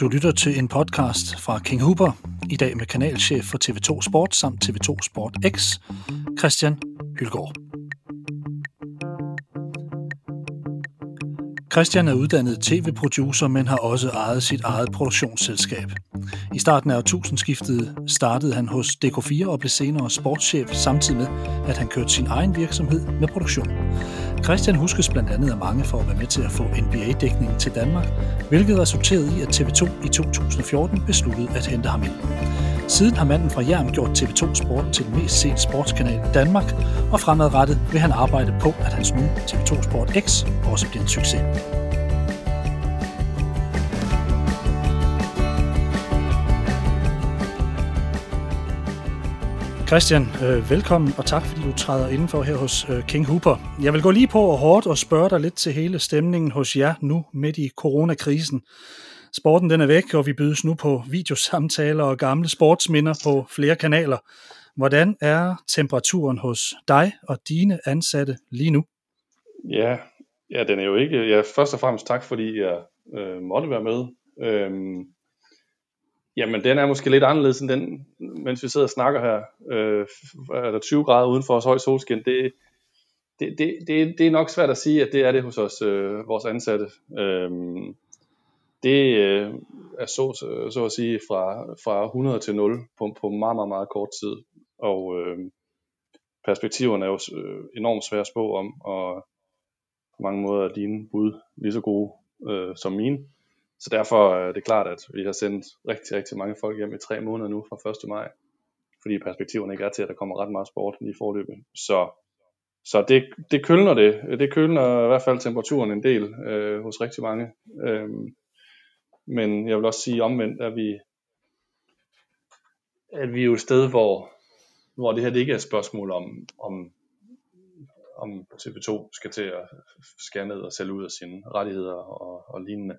Du lytter til en podcast fra King Huber, i dag med kanalchef for TV2 Sport samt TV2 Sport X, Christian Hylgaard. Christian er uddannet tv-producer, men har også ejet sit eget produktionsselskab. I starten af årtusindskiftet startede han hos DK4 og blev senere sportschef, samtidig med, at han kørte sin egen virksomhed med produktion. Christian huskes blandt andet af mange for at være med til at få NBA-dækningen til Danmark, hvilket resulterede i, at TV2 i 2014 besluttede at hente ham ind. Siden har manden fra Jern gjort TV2 Sport til den mest set sportskanal i Danmark, og fremadrettet vil han arbejde på, at hans nye TV2 Sport X også bliver en succes. Christian, øh, velkommen og tak fordi du træder indenfor her hos øh, King Hooper. Jeg vil gå lige på og hårdt og spørge dig lidt til hele stemningen hos jer nu midt i coronakrisen. Sporten den er væk, og vi bydes nu på videosamtaler og gamle sportsminder på flere kanaler. Hvordan er temperaturen hos dig og dine ansatte lige nu? Ja, ja den er jo ikke... Ja, først og fremmest tak, fordi jeg øh, måtte være med. Øhm, jamen, den er måske lidt anderledes end den, mens vi sidder og snakker her. Øh, er der 20 grader udenfor os høj solskin? Det, det, det, det, det er nok svært at sige, at det er det hos os, øh, vores ansatte. Øh, det øh, er så, så at sige fra, fra 100 til 0 på, på meget, meget, meget kort tid. Og øh, perspektiverne er jo øh, enormt svære at spå om, og på mange måder er dine bud lige så gode øh, som mine. Så derfor øh, er det klart, at vi har sendt rigtig, rigtig mange folk hjem i tre måneder nu fra 1. maj, fordi perspektiverne ikke er til, at der kommer ret meget sport i forløbet. Så, så det, det kølner det. Det kølner i hvert fald temperaturen en del øh, hos rigtig mange. Øhm, men jeg vil også sige omvendt, at vi, at vi er jo et sted, hvor, hvor det her det ikke er et spørgsmål om, om, om TV2 skal til at skære ned og sælge ud af sine rettigheder og, og lignende.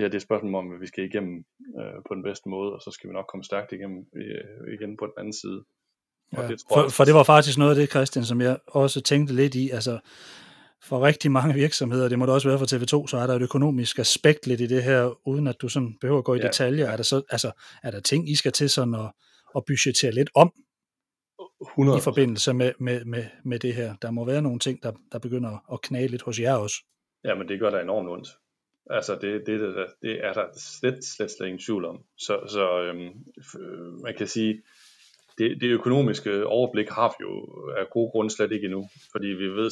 Det her det er et spørgsmål om, at vi skal igennem øh, på den bedste måde, og så skal vi nok komme stærkt igennem øh, igen på den anden side. Ja, det tror for, jeg, for det var faktisk noget af det, Christian, som jeg også tænkte lidt i. Altså, for rigtig mange virksomheder, det må det også være for TV2, så er der et økonomisk aspekt lidt i det her, uden at du sådan behøver at gå i ja. detaljer. Er der, så, altså, er der ting, I skal til sådan at, at budgettere lidt om 100%. i forbindelse med, med, med, med det her? Der må være nogle ting, der, der begynder at knage lidt hos jer også. Ja, men det gør der enormt ondt. Altså, det, det, det, det er der slet, slet, slet ingen tvivl om. Så, så øhm, man kan sige, det, det økonomiske overblik har vi jo af gode grunde slet ikke endnu, fordi vi ved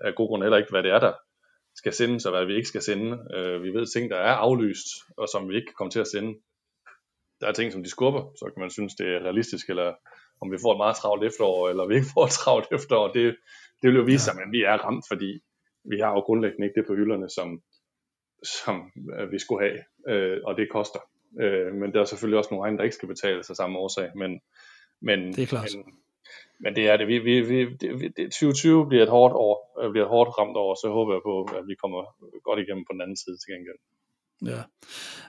af gode grunde heller ikke, hvad det er, der skal sendes, og hvad vi ikke skal sende. Øh, vi ved ting, der er aflyst, og som vi ikke kan komme til at sende. Der er ting, som de skubber, så kan man synes, det er realistisk, eller om vi får et meget travlt efterår, eller vi ikke får et travlt efterår. Det, det vil jo vise sig, at vi er ramt, fordi vi har jo grundlæggende ikke det på hylderne, som, som vi skulle have, øh, og det koster. Øh, men der er selvfølgelig også nogle andre, der ikke skal betales af samme årsag, men men, det er klart. Men, men det er det. Vi, vi, vi, det, det, 2020 bliver et hårdt år, øh, bliver et hårdt ramt år, så håber jeg på, at vi kommer godt igennem på den anden side til gengæld. Ja.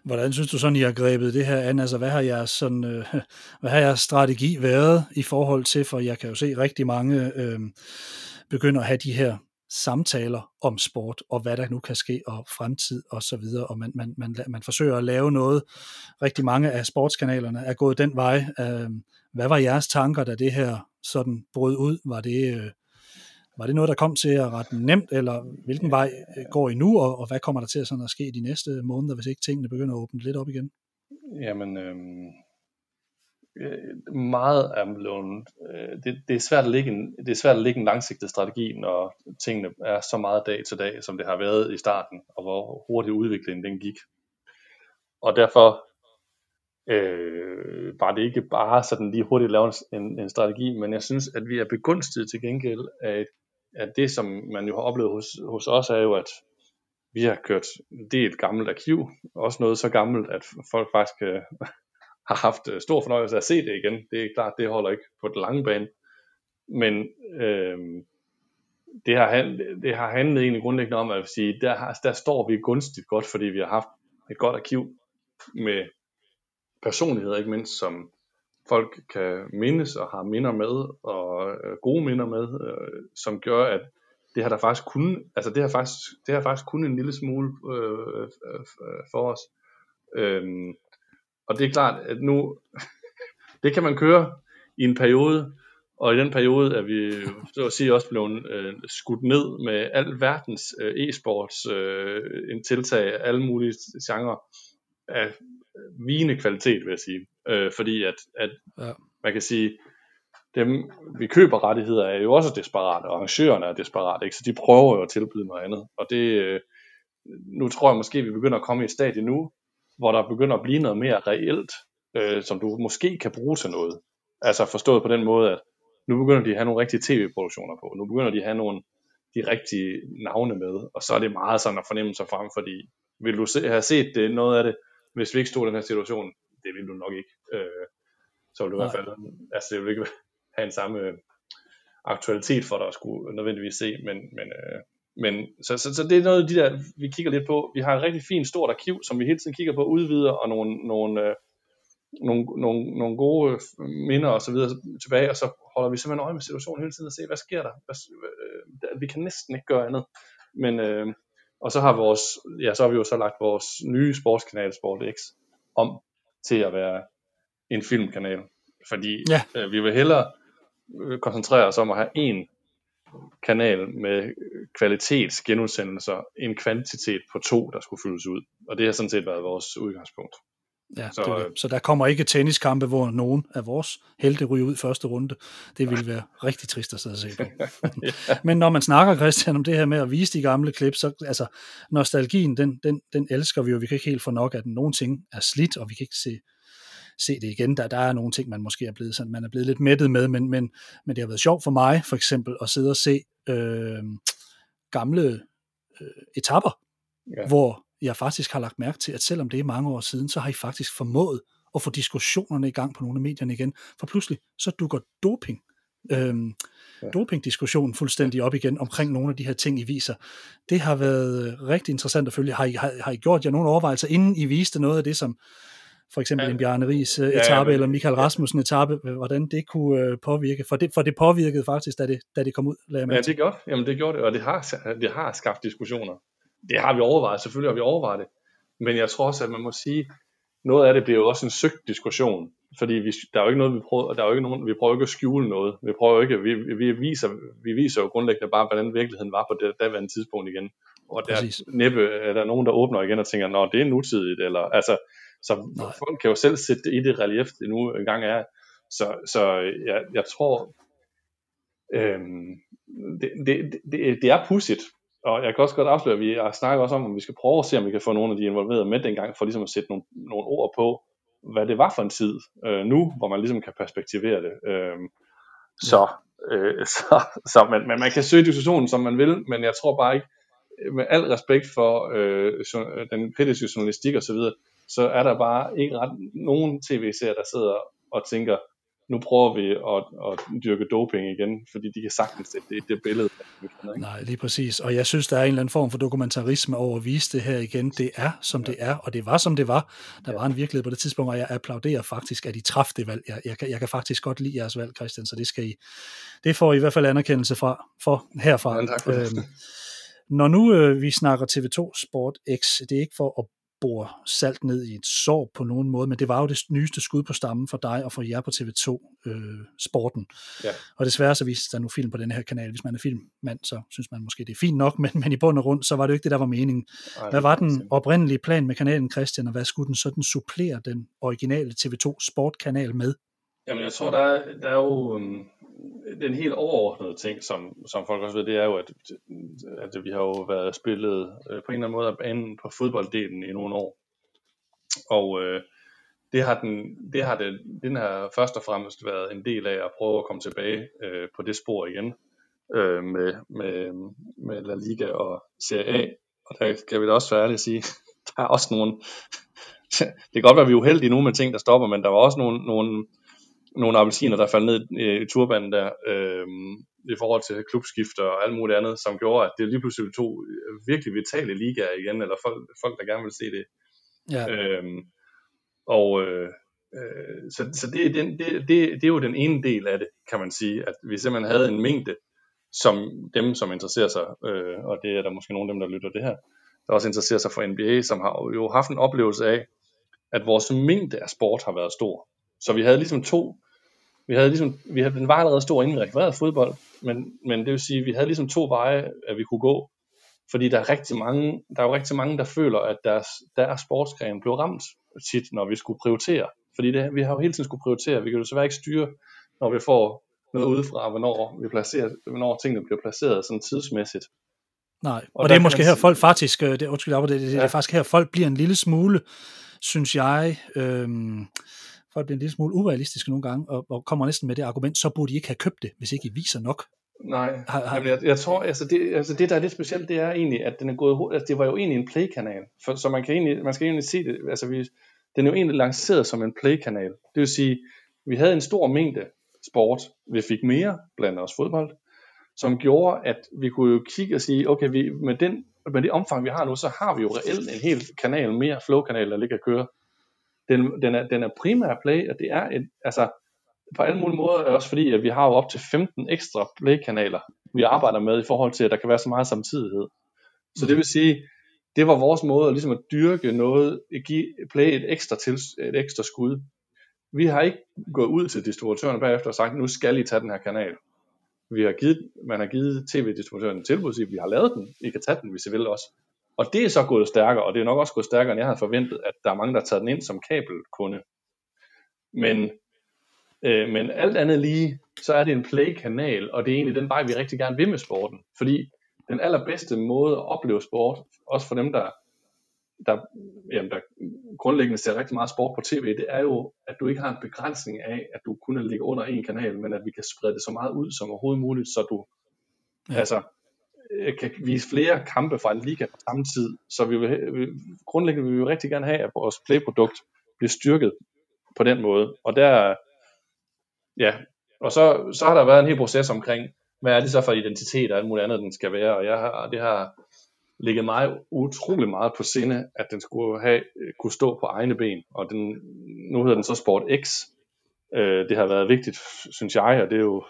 Hvordan synes du sådan, I har grebet det her an? Altså, hvad har jeres, sådan, øh, hvad har jeres strategi været i forhold til, for jeg kan jo se rigtig mange øh, begynder at have de her samtaler om sport, og hvad der nu kan ske, og fremtid og så videre, og man, man, man, man forsøger at lave noget. Rigtig mange af sportskanalerne er gået den vej. Øh, hvad var jeres tanker, da det her sådan brød ud? Var det, øh, var det noget, der kom til at rette nemt, eller hvilken vej øh, går I nu, og, og hvad kommer der til at, sådan at ske de næste måneder, hvis ikke tingene begynder at åbne lidt op igen? Jamen, øh, Øh, meget er blevet, øh, det, det, er svært at lægge en, det er svært at lægge en langsigtet strategi, når tingene er så meget dag til dag, som det har været i starten, og hvor hurtigt udviklingen den gik. Og derfor øh, var det ikke bare sådan lige hurtigt lave en, en strategi, men jeg synes, at vi er begunstiget til gengæld af, at det, som man jo har oplevet hos, hos os, er jo, at vi har kørt, det er et gammelt arkiv, også noget så gammelt, at folk faktisk øh, har haft øh, stor fornøjelse af at se det igen. Det er klart, det holder ikke på den lange bane, men øh, det, har, det har handlet egentlig grundlæggende om, at sige, der, altså, der står vi gunstigt godt, fordi vi har haft et godt arkiv med personligheder, ikke mindst, som folk kan mindes og har minder med, og øh, gode minder med, øh, som gør, at det har der faktisk kun, altså det har faktisk, det har faktisk kun en lille smule øh, øh, øh for os. Øhm, og det er klart, at nu, det kan man køre i en periode, og i den periode er vi så at sige også blevet øh, skudt ned med al verdens øh, e-sports øh, en tiltag, alle mulige genrer af vigende kvalitet, vil jeg sige. Øh, fordi at, at ja. man kan sige, dem vi køber rettigheder er jo også desperate, og arrangørerne er desperate, ikke? så de prøver jo at tilbyde noget andet. Og det, øh, nu tror jeg måske, vi begynder at komme i et stadie nu, hvor der begynder at blive noget mere reelt, øh, som du måske kan bruge til noget. Altså forstået på den måde, at nu begynder de at have nogle rigtige tv-produktioner på, nu begynder de at have nogle de rigtige navne med, og så er det meget sådan at fornemme sig frem, fordi vil du se, have set det, noget af det, hvis vi ikke stod i den her situation, det vil du nok ikke. Øh, så vil du i hvert fald, altså det vil ikke have en samme øh, aktualitet for dig at skulle nødvendigvis se, men, men, øh, men så, så, så det er noget af de der, vi kigger lidt på. Vi har et rigtig fint stort arkiv, som vi hele tiden kigger på, udvider, og nogle, nogle, øh, nogle, nogle, nogle gode øh, minder og så videre tilbage, og så holder vi simpelthen øje med situationen hele tiden og se, hvad sker der? Hvad, øh, vi kan næsten ikke gøre andet. Men, øh, og så har vores, ja, så har vi jo så lagt vores nye sportskanal Sport X om til at være en filmkanal. Fordi ja. øh, vi vil hellere øh, koncentrere os om at have en kanal med kvalitetsgenudsendelser, en kvantitet på to, der skulle fyldes ud. Og det har sådan set været vores udgangspunkt. Ja, så, det, så der kommer ikke tenniskampe, hvor nogen af vores helte ryger ud i første runde. Det ville være rigtig trist at sidde og se på. ja. Men når man snakker, Christian, om det her med at vise de gamle klip, så altså, nostalgien, den, den, den elsker vi jo. Vi kan ikke helt få nok af den. Nogle ting er slidt, og vi kan ikke se, se det igen. Der, der er nogle ting, man måske er blevet, sådan, man er blevet lidt mættet med, men, men, men det har været sjovt for mig, for eksempel, at sidde og se øh, gamle øh, etapper, ja. hvor jeg faktisk har lagt mærke til, at selvom det er mange år siden, så har I faktisk formået at få diskussionerne i gang på nogle af medierne igen. For pludselig så dukker doping, øhm, ja. dopingdiskussionen fuldstændig op igen omkring nogle af de her ting, I viser. Det har været øh, rigtig interessant at følge. Har I, har, har I gjort jer nogle overvejelser, inden I viste noget af det, som for eksempel ja. en Bjarne Ries uh, etape, ja, ja, eller Michael Rasmussen etape, hvordan det kunne uh, påvirke? For det, for det påvirkede faktisk, da det, da det kom ud, lagde Ja, det gjorde Jamen, det gjorde det, og det har, det har skabt diskussioner. Det har vi overvejet, selvfølgelig har vi overvejet det, men jeg tror også, at man må sige, noget af det bliver jo også en søgt diskussion, fordi vi, der er jo ikke noget, vi prøver, der er jo ikke nogen, vi prøver ikke at skjule noget, vi prøver ikke, vi, vi, viser, vi viser jo grundlæggende bare, hvordan virkeligheden var på det daværende tidspunkt igen, og der Præcis. næppe er der nogen, der åbner igen og tænker, nå, det er nutidigt, eller altså, så Nej. folk kan jo selv sætte det i det relief, det nu engang er, så, så jeg, jeg tror, øhm, det, det, det, det er pudsigt, og jeg kan også godt afsløre, at vi har snakket også om, om vi skal prøve at se, om vi kan få nogle af de involverede med dengang, for ligesom at sætte nogle, nogle ord på, hvad det var for en tid øh, nu, hvor man ligesom kan perspektivere det. Øh, så, øh, så, så man, man, man kan søge diskussionen, som man vil, men jeg tror bare ikke, med al respekt for øh, den kritiske journalistik osv., så, er der bare ikke ret nogen tv-serier, der sidder og tænker, nu prøver vi at, at dyrke doping igen, fordi de kan sagtens sætte det, det billede. Ikke? Nej, lige præcis. Og jeg synes, der er en eller anden form for dokumentarisme over at vise det her igen. Det er, som ja. det er, og det var, som det var. Der ja. var en virkelighed på det tidspunkt, og jeg applauderer faktisk, at I traf det valg. Jeg, jeg, jeg kan faktisk godt lide jeres valg, Christian, så det skal I, det får I i hvert fald anerkendelse fra, for herfra. Ja, tak for øhm, når nu øh, vi snakker TV2 Sport X, det er ikke for at bore salt ned i et sår på nogen måde, men det var jo det nyeste skud på stammen for dig og for jer på TV2 øh, Sporten. Ja. Og desværre så viste der nu film på den her kanal. Hvis man er filmmand, så synes man måske, det er fint nok, men, men i bund og grund, så var det jo ikke det, der var meningen. Ej, hvad var den oprindelige plan med kanalen, Christian, og hvad skulle den sådan supplere den originale TV2 Sport-kanal med? Jamen, jeg tror, der er, der er jo um, den helt overordnede ting, som, som folk også ved, det er jo, at, at vi har jo været spillet øh, på en eller anden måde af banen på fodbolddelen i nogle år. Og øh, det har den, det har det, den har først og fremmest været en del af at prøve at komme tilbage øh, på det spor igen øh, med, med, med La Liga og Serie A. Og der kan vi da også være ærlige at sige, der er også nogle, det kan godt være, at vi er uheldige nu med ting, der stopper, men der var også nogle, nogle nogle appelsiner, der faldt ned i, i turbanen der, øh, i forhold til klubskifter og alt muligt andet, som gjorde, at det lige pludselig to virkelig vitale ligaer igen, eller folk, folk der gerne vil se det. Ja. Øh, og øh, øh, så, så det, det, det, det, det er jo den ene del af det, kan man sige, at vi simpelthen havde en mængde, som dem, som interesserer sig, øh, og det er der måske nogle af dem, der lytter det her, der også interesserer sig for NBA, som har jo haft en oplevelse af, at vores mængde af sport har været stor. Så vi havde ligesom to, vi havde ligesom, vi havde, den var allerede stor inden vi rekvirerede fodbold, men, men det vil sige, vi havde ligesom to veje, at vi kunne gå, fordi der er rigtig mange, der er jo rigtig mange, der føler, at deres, deres sportsgren blev ramt tit, når vi skulle prioritere. Fordi det, vi har jo hele tiden skulle prioritere, vi kan jo desværre ikke styre, når vi får noget udefra, hvornår, vi placerer, hvornår tingene bliver placeret sådan tidsmæssigt. Nej, og, og det er måske her folk faktisk, øh, det, undskyld, det, det, det, ja. det er faktisk her folk bliver en lille smule, synes jeg, øhm, folk bliver en lille smule urealistiske nogle gange, og, og kommer næsten med det argument, så burde I ikke have købt det, hvis ikke I viser nok. Nej, har, har... Jamen, jeg, jeg tror, altså det, altså det, der er lidt specielt, det er egentlig, at den er gået, altså det var jo egentlig en play-kanal, for, så man, kan egentlig, man skal egentlig se det, altså vi, den er jo egentlig lanceret som en play-kanal. Det vil sige, vi havde en stor mængde sport, vi fik mere blandt os fodbold, som gjorde, at vi kunne jo kigge og sige, okay, vi, med, den, med det omfang, vi har nu, så har vi jo reelt en hel kanal mere, flow-kanal, der ligger og kører. Den, den, er, den er primær play, og det er en, altså, på alle mulige måder, også fordi, at vi har jo op til 15 ekstra play-kanaler, vi arbejder med i forhold til, at der kan være så meget samtidighed. Så det vil sige, det var vores måde at, ligesom at dyrke noget, at give play et ekstra, til, et ekstra skud. Vi har ikke gået ud til distributørerne bagefter og sagt, nu skal I tage den her kanal. Vi har givet, man har givet tv-distributøren en tilbud, at vi har lavet den, I kan tage den, hvis I vil også. Og det er så gået stærkere, og det er nok også gået stærkere, end jeg havde forventet, at der er mange, der har taget den ind som kabelkunde. Men, øh, men alt andet lige, så er det en play-kanal, og det er egentlig den vej, vi rigtig gerne vil med sporten. Fordi den allerbedste måde at opleve sport, også for dem, der, der, jamen, der grundlæggende ser rigtig meget sport på tv, det er jo, at du ikke har en begrænsning af, at du kun ligger under en kanal, men at vi kan sprede det så meget ud som overhovedet muligt, så du ja. altså, Øh, kan vise flere kampe fra en liga på samme tid. Så vi vil, vi, grundlæggende vil vi rigtig gerne have, at vores playprodukt bliver styrket på den måde. Og der, ja, og så, så har der været en hel proces omkring, hvad er det så for identitet og alt muligt andet, den skal være, og jeg har, det har ligget mig utrolig meget på sinde, at den skulle have, kunne stå på egne ben, og den, nu hedder den så Sport X. Øh, det har været vigtigt, synes jeg, og det er jo,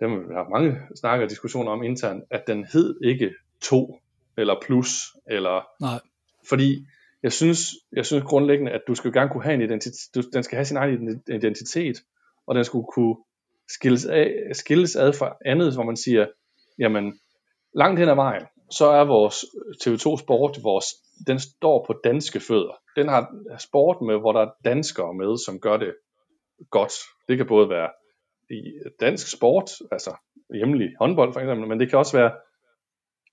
det har mange snakker og diskussioner om internt, at den hed ikke 2 eller plus, eller, Nej. fordi jeg synes, jeg synes grundlæggende, at du skal gerne kunne have en identitet, den skal have sin egen identitet, og den skulle kunne skilles, af, skilles ad fra andet, hvor man siger, jamen, langt hen ad vejen, så er vores TV2 Sport, vores, den står på danske fødder. Den har sport med, hvor der er danskere med, som gør det godt. Det kan både være i dansk sport, altså hjemlig håndbold for eksempel, men det kan også være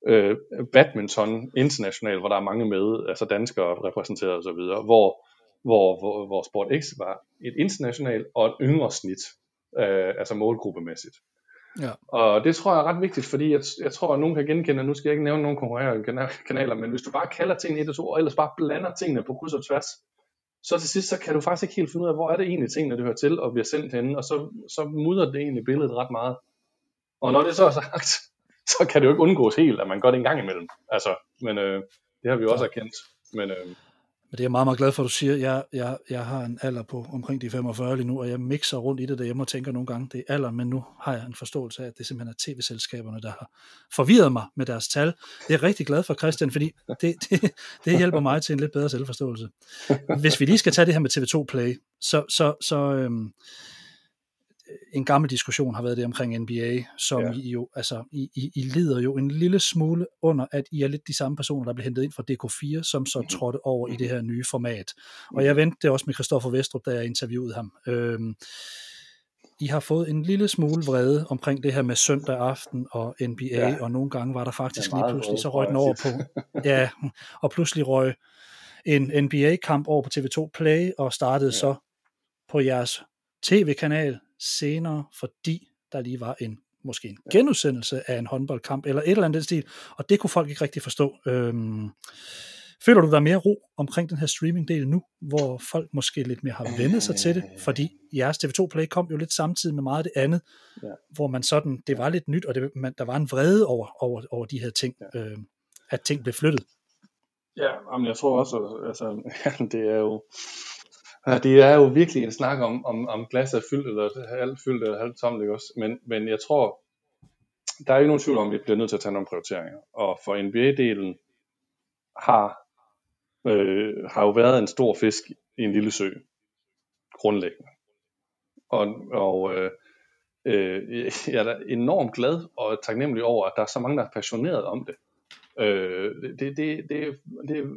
øh, badminton international, hvor der er mange med, altså danskere repræsenteret osv., hvor, hvor, hvor, hvor Sport X var et internationalt og et yngre snit, øh, altså målgruppemæssigt. Ja. Og det tror jeg er ret vigtigt, fordi jeg, jeg tror, at nogen kan genkende, nu skal jeg ikke nævne nogen konkurrerende kanaler, men hvis du bare kalder tingene et og to, og ellers bare blander tingene på kryds og tværs, så til sidst, så kan du faktisk ikke helt finde ud af, hvor er det egentlig tingene, det hører til, og bliver sendt henne, og så, så mudder det egentlig billedet ret meget. Og når det så er sagt, så kan det jo ikke undgås helt, at man gør det en gang imellem. Altså, men øh, det har vi jo også erkendt. Men, øh, men det er jeg meget, meget glad for, at du siger. Jeg, jeg, jeg har en alder på omkring de 45 lige nu, og jeg mixer rundt i det derhjemme og tænker nogle gange, det er alder, men nu har jeg en forståelse af, at det simpelthen er tv-selskaberne, der har forvirret mig med deres tal. Det er jeg rigtig glad for, Christian, fordi det, det, det hjælper mig til en lidt bedre selvforståelse. Hvis vi lige skal tage det her med TV2 Play, så, så, så øhm, en gammel diskussion har været det omkring NBA, som ja. I jo, altså, I, I, I lider jo en lille smule under, at I er lidt de samme personer, der blev hentet ind fra DK4, som så mm-hmm. trådte over i det her nye format. Og jeg mhm. vendte det også med Christoffer Vestrup, da jeg interviewede ham. Øhm, I har fået en lille smule vrede omkring det her med søndag aften og NBA, ja. og nogle gange var der faktisk lige pludselig, så røg den over på, ja, og pludselig røg en NBA-kamp over på TV2 Play, og startede ja. så på jeres tv-kanal senere, fordi der lige var en måske en genudsendelse af en håndboldkamp, eller et eller andet stil, og det kunne folk ikke rigtig forstå. Øhm, føler du dig mere ro omkring den her streaming-del nu, hvor folk måske lidt mere har vendet sig til det, fordi jeres TV2 Play kom jo lidt samtidig med meget af det andet, ja. hvor man sådan, det var lidt nyt, og det, man, der var en vrede over, over, over de her ting, ja. øh, at ting blev flyttet. Ja, men jeg tror også, altså, det er jo, Ja, det er jo virkelig en snak om, om, om glas er fyldt eller halvt fyldt eller halvt tomt, ikke også? Men, men jeg tror, der er ikke nogen tvivl om, at vi bliver nødt til at tage nogle prioriteringer. Og for NBA-delen har øh, har jo været en stor fisk i en lille sø, grundlæggende. Og, og øh, øh, jeg er da enormt glad og taknemmelig over, at der er så mange, der er passionerede om det. Øh, det, det, det, det, det er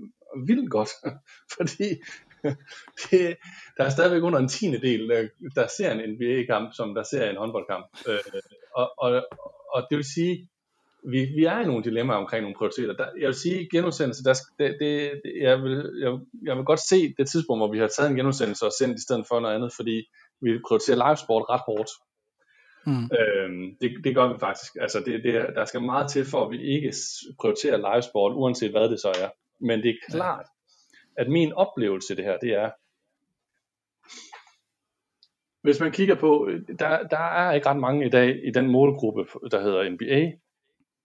vildt godt, fordi det, der er stadigvæk under en tiende del, der, der ser en NBA-kamp, som der ser en håndboldkamp. Øh, og, og, og det vil sige, vi, vi er i nogle dilemmaer omkring nogle prioriteter. Der, jeg vil sige, genudsendelse, der, det, det, jeg, vil, jeg, jeg vil godt se det tidspunkt, hvor vi har taget en genudsendelse og sendt i stedet for noget andet, fordi vi prioriterer livesport ret hårdt. Mm. Øhm, det, det gør vi faktisk. Altså det, det, der skal meget til for, at vi ikke prioriterer livesport, uanset hvad det så er. Men det er klart, at min oplevelse det her, det er, hvis man kigger på, øh, der, der er ikke ret mange i dag i den målgruppe, der hedder NBA,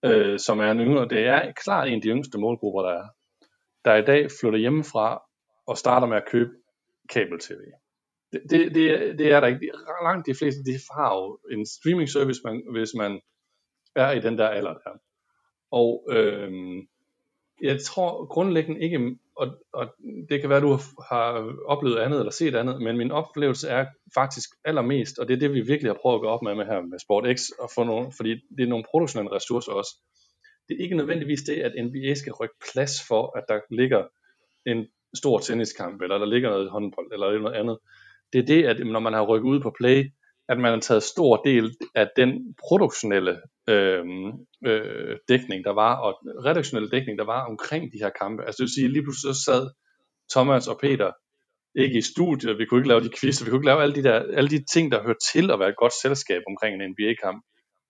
øh, som er en yngre. Det er klart en af de yngste målgrupper, der er. Der i dag flytter hjemmefra og starter med at købe kabel-tv. Det, det, det, det er der ikke. Langt de fleste, de har jo en streaming service, man, hvis man er i den der alder der. Og øh, jeg tror grundlæggende ikke, og, og det kan være, at du har oplevet andet eller set andet, men min oplevelse er faktisk allermest, og det er det, vi virkelig har prøvet at gå op med, med her med Sport X, og få nogle, fordi det er nogle produktionelle ressourcer også. Det er ikke nødvendigvis det, at NBA skal rykke plads for, at der ligger en stor tenniskamp, eller der ligger noget håndbold, eller noget andet. Det er det, at når man har rykket ud på play, at man har taget stor del af den produktionelle øh, øh, dækning, der var, og redaktionelle dækning, der var omkring de her kampe. Altså det vil sige, lige pludselig så sad Thomas og Peter ikke i studiet, vi kunne ikke lave de quizzer, vi kunne ikke lave alle de, der, alle de ting, der hører til at være et godt selskab omkring en NBA-kamp.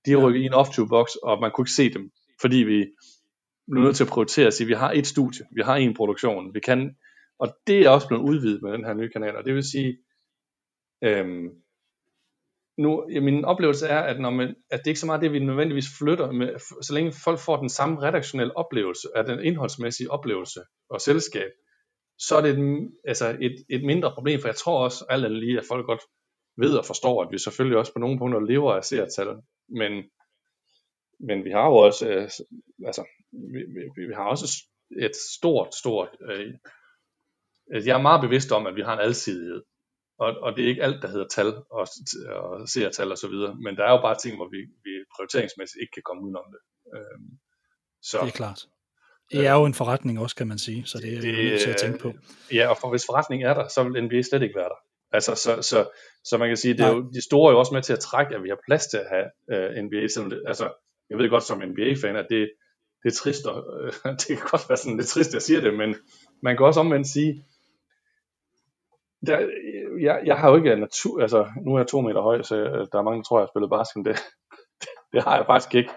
De rykket i en off-to-box, og man kunne ikke se dem, fordi vi blev nødt til at prioritere at sige, at vi har et studie, vi har en produktion, vi kan, og det er også blevet udvidet med den her nye kanal, og det vil sige, øhm, nu, ja, min oplevelse er, at, når man, at det ikke så meget det, vi nødvendigvis flytter, med, så længe folk får den samme redaktionelle oplevelse, af den indholdsmæssige oplevelse og selskab, så er det et, altså et, et mindre problem, for jeg tror også alt lige, at folk godt ved og forstår, at vi selvfølgelig også på nogle punkter lever af seertal, men, men vi har jo også, øh, altså, vi, vi, vi har også et stort, stort, øh, altså, jeg er meget bevidst om, at vi har en alsidighed, og, og det er ikke alt, der hedder tal og, og seertal og så videre, men der er jo bare ting, hvor vi, vi prioriteringsmæssigt ikke kan komme udenom det. Øhm, så, det er klart. Det er jo en forretning også, kan man sige, så det er det, nødt til at tænke på. Ja, og for hvis forretningen er der, så vil NBA slet ikke være der. Altså, så, så, så man kan sige, det er jo, de store er jo også med til at trække, at vi har plads til at have uh, NBA. Selvom det, altså, jeg ved godt som NBA-fan, at det, det er trist, og, uh, det kan godt være sådan lidt trist, at jeg siger det, men man kan også omvendt sige, der, jeg, jeg har jo ikke natur, altså nu er jeg to meter høj, så øh, der er mange, der tror, jeg har spillet basket, det, det har jeg faktisk ikke.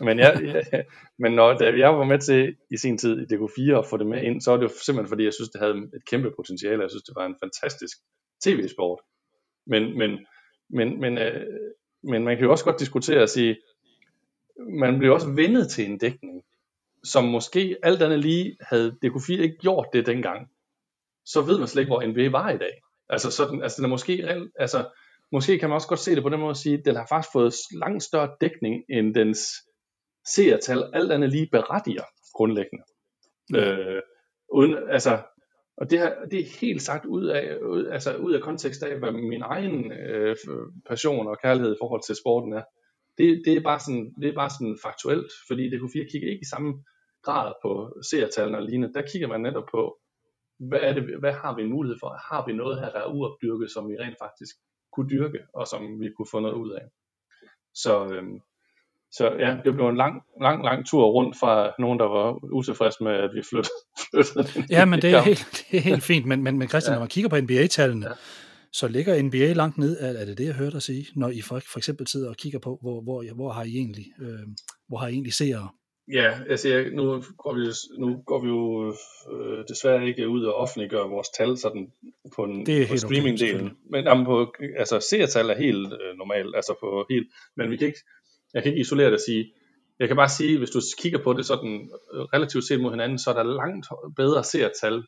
Men, jeg, jeg, men når da jeg var med til i sin tid i DK4 at få det med ind, så var det jo simpelthen fordi, jeg synes, det havde et kæmpe potentiale. Jeg synes, det var en fantastisk tv-sport. Men, men, men, men, øh, men man kan jo også godt diskutere og sige, man bliver også vendet til en dækning, som måske alt andet lige havde DK4 ikke gjort det dengang så ved man slet ikke, hvor NBA var i dag. Altså, sådan, altså den er måske, altså, måske kan man også godt se det på den måde at sige, at den har faktisk fået langt større dækning, end dens seertal alt andet lige berettiger grundlæggende. Ja. Øh, uden, altså, og det, her, det er helt sagt ud af, ud, altså ud af kontekst af, hvad min egen øh, passion og kærlighed i forhold til sporten er. Det, det, er bare sådan, det er bare sådan faktuelt, fordi DK4 kigger ikke i samme grad på seertallene og lignende. Der kigger man netop på, hvad, er det, hvad har vi en mulighed for? Har vi noget her, der er uopdyrket, som vi rent faktisk kunne dyrke, og som vi kunne få noget ud af? Så, øhm, så ja, det blev en lang, lang, lang tur rundt fra nogen, der var utilfredse med, at vi flyttede. flyttede ja, men det er, helt, det er helt fint, men, men, men Christian, ja. når man kigger på NBA-tallene, ja. så ligger NBA langt ned, er, er det det, jeg hørte dig sige, når I for, for eksempel sidder og kigger på, hvor, hvor, hvor har I egentlig, øh, hvor har I egentlig seere? Ja, altså jeg, nu, går vi, nu går vi jo øh, desværre ikke ud og offentliggøre vores tal sådan på, en, det er på streamingdelen. Okay, men jamen, på, altså seertal er helt øh, normalt, altså på helt, men vi kan ikke, jeg kan ikke isolere det og sige, jeg kan bare sige, hvis du kigger på det sådan øh, relativt set mod hinanden, så er der langt bedre seertal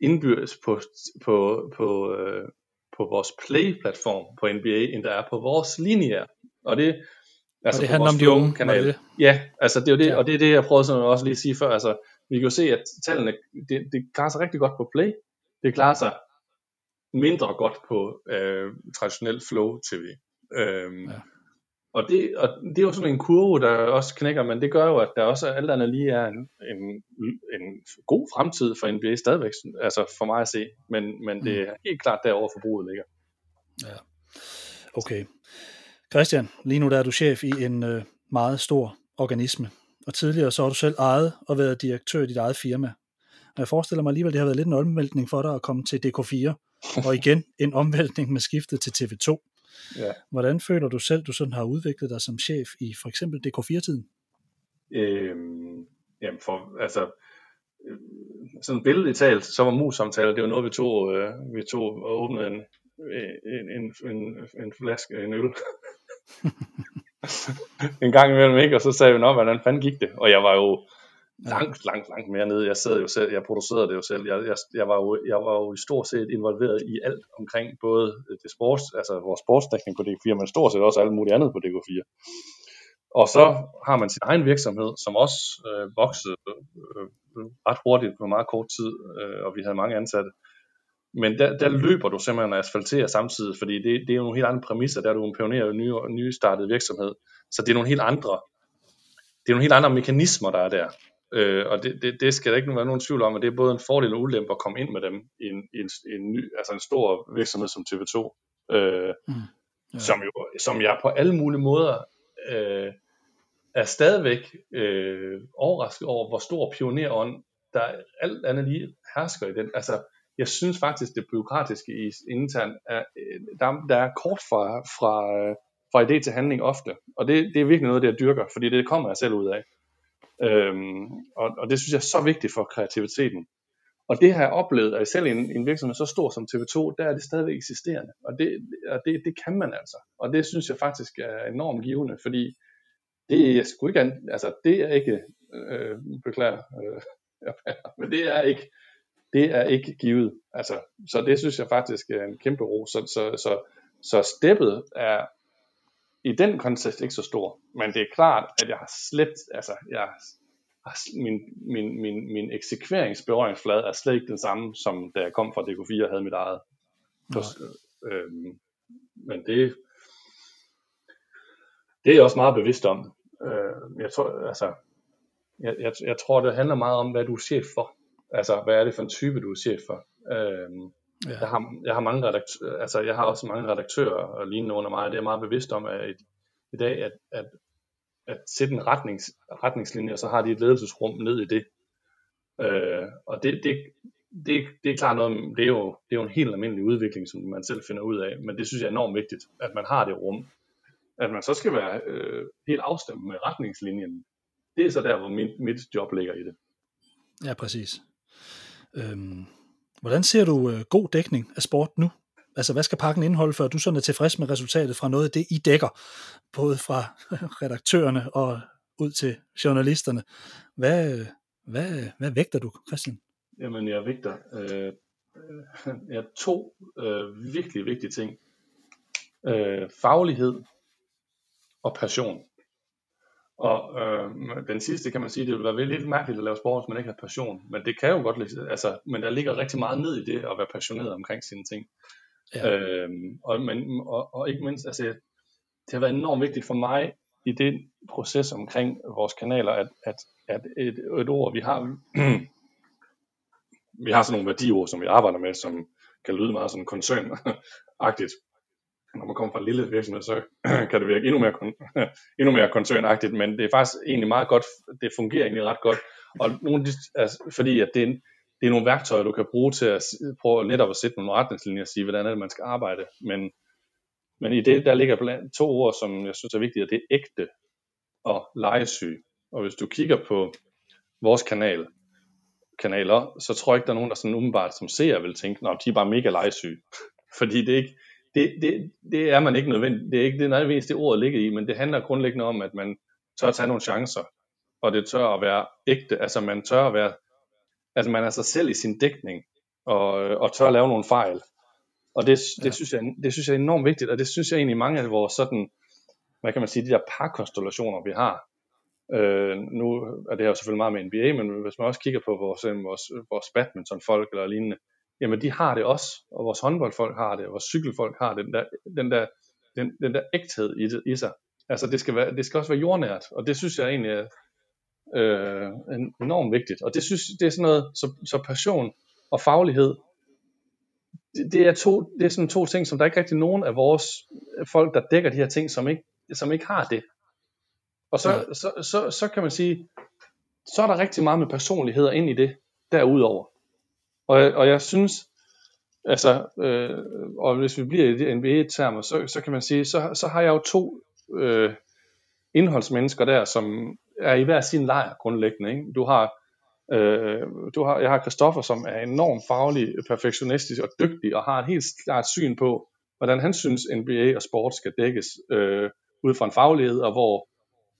indbyrdes på, på, på, øh, på vores play-platform på NBA, end der er på vores linjer. Og det Altså og det handler om de unge, kanal. Det? Ja, altså det er jo det, ja. og det er det, jeg prøvede sådan også lige at sige før. Altså, vi kan jo se, at tallene, det, det klarer sig rigtig godt på Play. Det klarer sig mindre godt på øh, traditionel Flow TV. Øhm, ja. Og det, og det er jo sådan en kurve, der også knækker, men det gør jo, at der også alt andet lige er en, en, en god fremtid for NBA stadigvæk, altså for mig at se, men, men det er helt klart derovre forbruget ligger. Ja, okay. Christian, lige nu der er du chef i en øh, meget stor organisme, og tidligere så har du selv ejet og været direktør i dit eget firma. Og jeg forestiller mig alligevel, det har været lidt en omvæltning for dig at komme til DK4, og igen en omvæltning med skiftet til TV2. Ja. Hvordan føler du selv, du sådan har udviklet dig som chef i for eksempel DK4-tiden? Øhm, jamen for, altså, øh, sådan billedligt talt, så var mus-samtaler, det var noget, vi tog, øh, vi tog og åbnede en, en, en, en, en flaske, en øl. en gang imellem, ikke? Og så sagde vi, nå, hvordan fanden gik det? Og jeg var jo langt, langt, langt mere nede. Jeg sad jo selv, jeg producerede det jo selv. Jeg, jeg, jeg, var, jo, jeg var jo i stort set involveret i alt omkring både det sports, altså vores sportsdækning på DK4, men stort set også alt muligt andet på DK4. Og så har man sin egen virksomhed, som også øh, voksede øh, ret hurtigt på meget kort tid, øh, og vi havde mange ansatte. Men der, der løber du simpelthen at asfaltere samtidig, fordi det, det er jo nogle helt andre præmisser, der er du en pioner i en ny, startet virksomhed. Så det er nogle helt andre, det er nogle helt andre mekanismer, der er der. Øh, og det, det, det skal der ikke være nogen tvivl om, at det er både en fordel og ulempe at komme ind med dem i en, i en, i en ny, altså en stor virksomhed som TV2, øh, mm. ja. som, jo, som jeg på alle mulige måder øh, er stadigvæk øh, overrasket over, hvor stor pionerånd der alt andet lige hersker i den. Altså, jeg synes faktisk, det byråkratiske i internt er, øh, der, der er kort fra, fra, øh, fra idé til handling ofte. Og det, det er virkelig noget, det jeg dyrker, fordi det kommer jeg selv ud af. Øhm, og, og det synes jeg er så vigtigt for kreativiteten. Og det har jeg oplevet, at selv i en, en virksomhed så stor som TV2, der er det stadigvæk eksisterende. Og det, og det, det kan man altså. Og det synes jeg faktisk er enormt givende, fordi det er sgu ikke, altså det er ikke, øh, beklager, øh, men det er ikke, det er ikke givet. Altså, så det synes jeg faktisk er en kæmpe ro. Så, så, så, så steppet er i den kontekst ikke så stor. Men det er klart, at jeg har slet, altså jeg har, min, min, min, min eksekveringsberøringsflade er slet ikke den samme, som da jeg kom fra DK4 og havde mit eget. Så, øhm, men det, det er jeg også meget bevidst om. Øh, jeg, tror, altså, jeg, jeg, jeg tror, det handler meget om, hvad du er chef for. Altså, hvad er det for en type, du er chef for? Øhm, ja. jeg, har, jeg har mange redaktører, altså jeg har også mange redaktører og lignende under mig, og det er jeg meget bevidst om at i, i dag, at, at, at sætte en retnings, retningslinje, og så har de et ledelsesrum ned i det. Øh, og det, det, det, det er klart noget, det er, jo, det er jo en helt almindelig udvikling, som man selv finder ud af, men det synes jeg er enormt vigtigt, at man har det rum. At man så skal være øh, helt afstemt med retningslinjen, det er så der, hvor mit, mit job ligger i det. Ja, præcis. Øhm, hvordan ser du øh, god dækning af sport nu? Altså, hvad skal pakken indeholde, før du sådan er tilfreds med resultatet fra noget af det, I dækker, både fra redaktørerne og ud til journalisterne. Hvad, øh, hvad, øh, hvad vægter du, Christian? Jamen, jeg vægter øh, øh jeg to øh, virkelig vigtige ting. Øh, faglighed og passion. Og øh, den sidste kan man sige, det vil være lidt mærkeligt at lave sport, hvis man ikke har passion. Men det kan jo godt, altså, men der ligger rigtig meget ned i det at være passioneret omkring sine ting. Ja. Øhm, og, men, og, og ikke mindst, altså, det har været enormt vigtigt for mig i den proces omkring vores kanaler, at, at, at et, et ord, vi har, vi har sådan nogle værdiord, som vi arbejder med, som kan lyde meget sådan koncernagtigt når man kommer fra en lille virksomhed, så kan det virke endnu mere, endnu mere koncernagtigt, men det er faktisk egentlig meget godt, det fungerer egentlig ret godt, og nogle de, altså, fordi at det er, det er nogle værktøjer, du kan bruge til at prøve netop at sætte nogle retningslinjer og sige, hvordan er det, man skal arbejde, men, men i det, der ligger blandt to ord, som jeg synes er vigtige, og det er ægte og legesyg, og hvis du kigger på vores kanal, kanaler, så tror jeg ikke, der er nogen, der sådan umiddelbart som ser vil tænke, at de er bare mega legesyge. Fordi det er ikke, det, det, det er man ikke nødvendigt. Det er ikke det nødvendigvis det ord ligger i, men det handler grundlæggende om, at man tør at tage nogle chancer, og det tør at være ægte, altså man tør at være, altså man er sig selv i sin dækning, og, og tør at lave nogle fejl. Og det, det, ja. synes jeg, det synes jeg er enormt vigtigt, og det synes jeg egentlig mange af vores sådan, hvad kan man sige, de der parkonstellationer, vi har. Øh, nu er det her jo selvfølgelig meget med NBA, men hvis man også kigger på vores, øh, vores, vores badmintonfolk eller lignende, jamen de har det også, og vores håndboldfolk har det, og vores cykelfolk har det, den der, den der, den, den der ægthed i, det, i sig. Altså det skal, være, det skal også være jordnært, og det synes jeg egentlig er øh, enormt vigtigt. Og det synes det er sådan noget, så, så passion og faglighed, det, det, er to, det er sådan to ting, som der er ikke rigtig nogen af vores folk, der dækker de her ting, som ikke, som ikke har det. Og så, ja. så, så, så kan man sige, så er der rigtig meget med personligheder ind i det, derudover. Og, og jeg synes, altså, øh, og hvis vi bliver i det NBA-termer, så, så kan man sige, så, så har jeg jo to øh, indholdsmennesker der, som er i hver sin lejr grundlæggende. Ikke? Du har, øh, du har, jeg har Christoffer, som er enormt faglig, perfektionistisk og dygtig, og har et helt klart syn på, hvordan han synes NBA og sport skal dækkes øh, ud fra en faglighed, og hvor,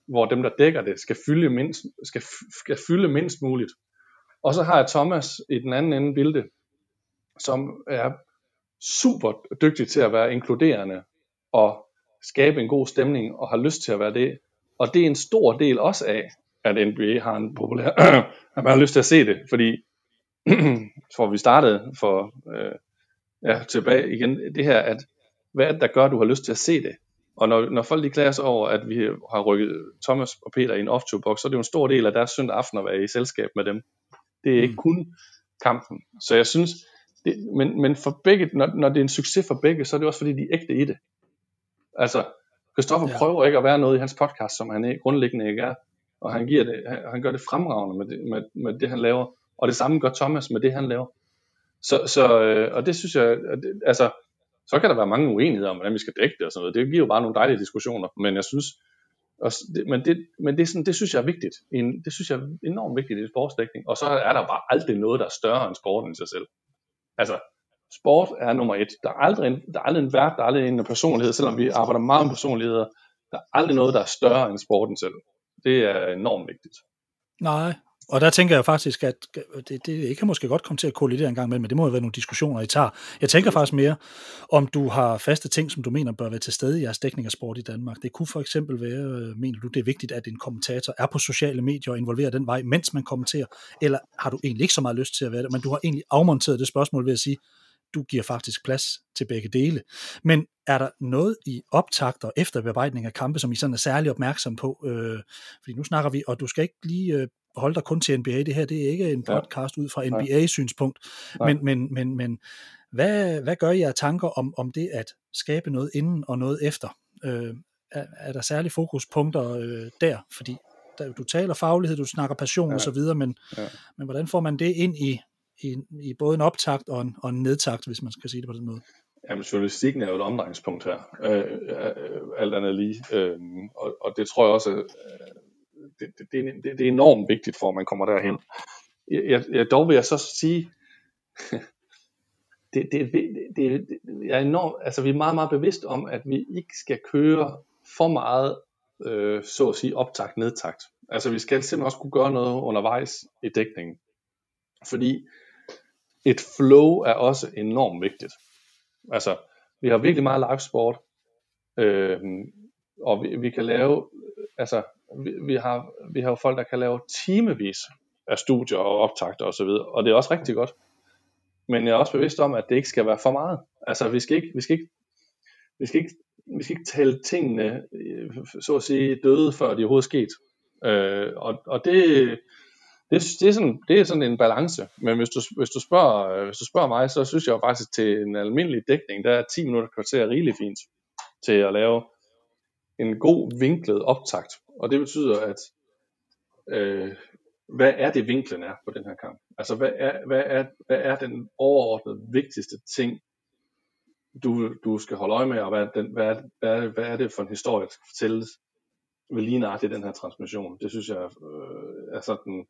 hvor dem, der dækker det, skal fylde mindst, skal, skal fylde mindst muligt. Og så har jeg Thomas i den anden ende bilde, som er super dygtig til at være inkluderende og skabe en god stemning og har lyst til at være det. Og det er en stor del også af, at NBA har en populær, at man har lyst til at se det, fordi for vi startede for øh, ja, tilbage igen, det her, at hvad er det, der gør, at du har lyst til at se det? Og når, når folk de klager sig over, at vi har rykket Thomas og Peter i en off box så er det jo en stor del af deres søndag aften at være i selskab med dem. Det er ikke mm. kun kampen. Så jeg synes, det, men, men for begge, når, når det er en succes for begge, så er det også fordi, de er ægte i det. Altså, Christoffer ja. prøver ikke at være noget i hans podcast, som han er, grundlæggende ikke er. Og han, giver det, han, han gør det fremragende med det, med, med det, han laver. Og det samme gør Thomas med det, han laver. Så, så øh, og det synes jeg, det, altså, så kan der være mange uenigheder om, hvordan vi skal dække det og sådan noget. Det giver jo bare nogle dejlige diskussioner. Men jeg synes, og men det, men det, sådan, det synes jeg er vigtigt. En, det synes jeg er enormt vigtigt i sportsdækning. Og så er der bare aldrig noget, der er større end sporten i sig selv. Altså, sport er nummer et. Der er aldrig en, der er aldrig en vært, der er aldrig en personlighed, selvom vi arbejder meget med personligheder. Der er aldrig noget, der er større end sporten selv. Det er enormt vigtigt. Nej, og der tænker jeg faktisk, at øh, det, det kan måske godt komme til at kollidere en gang med, men det må jo være nogle diskussioner, I tager. Jeg tænker faktisk mere, om du har faste ting, som du mener bør være til stede i jeres dækning af sport i Danmark. Det kunne for eksempel være, øh, mener du, det er vigtigt, at en kommentator er på sociale medier og involverer den vej, mens man kommenterer, eller har du egentlig ikke så meget lyst til at være det, men du har egentlig afmonteret det spørgsmål ved at sige, du giver faktisk plads til begge dele. Men er der noget i optakt og efterbearbejdning af kampe, som I sådan er særlig opmærksom på? Øh, fordi nu snakker vi, og du skal ikke lige øh, holde dig kun til NBA. Det her det er ikke en podcast ja. ud fra NBA-synspunkt. Men, men, men, men hvad, hvad gør I af tanker om, om det at skabe noget inden og noget efter? Øh, er, er der særlige fokuspunkter øh, der? Fordi der, du taler faglighed, du snakker passion ja. osv., men, ja. men hvordan får man det ind i, i, i både en optakt og en, og en nedtakt, hvis man skal sige det på den måde? Jamen, journalistikken er jo et omdrejningspunkt her, øh, øh, alt andet lige, øh, og, og det tror jeg også, øh, det, det, det, det er enormt vigtigt for, at man kommer derhen. Jeg, jeg, dog vil jeg så sige, det, det, det, det, jeg er enormt, altså vi er meget, meget bevidst om, at vi ikke skal køre for meget, øh, så at sige, optakt, nedtakt. Altså vi skal simpelthen også kunne gøre noget undervejs i dækningen. Fordi et flow er også enormt vigtigt. Altså, vi har virkelig meget live sport, øh, og vi, vi kan lave, altså, vi, vi, har, vi har jo folk, der kan lave timevis af studier og optagter osv., og, og det er også rigtig godt. Men jeg er også bevidst om, at det ikke skal være for meget. Altså, vi skal ikke, vi skal ikke, vi skal ikke, vi skal ikke tale tingene, så at sige, døde, før de overhovedet er sket. Øh, og, og det, det, det, er sådan, det er sådan en balance, men hvis du, hvis, du spørger, hvis du spørger mig, så synes jeg jo faktisk til en almindelig dækning, der er 10 minutter kvarter rigeligt fint til at lave en god vinklet optakt. Og det betyder, at øh, hvad er det vinklen er på den her kamp? Altså hvad er, hvad er, hvad er den overordnede vigtigste ting, du, du skal holde øje med, og hvad, den, hvad, er, hvad, hvad er det for en historie, der skal fortælles ved lige nøjagtigt den her transmission? Det synes jeg øh, er sådan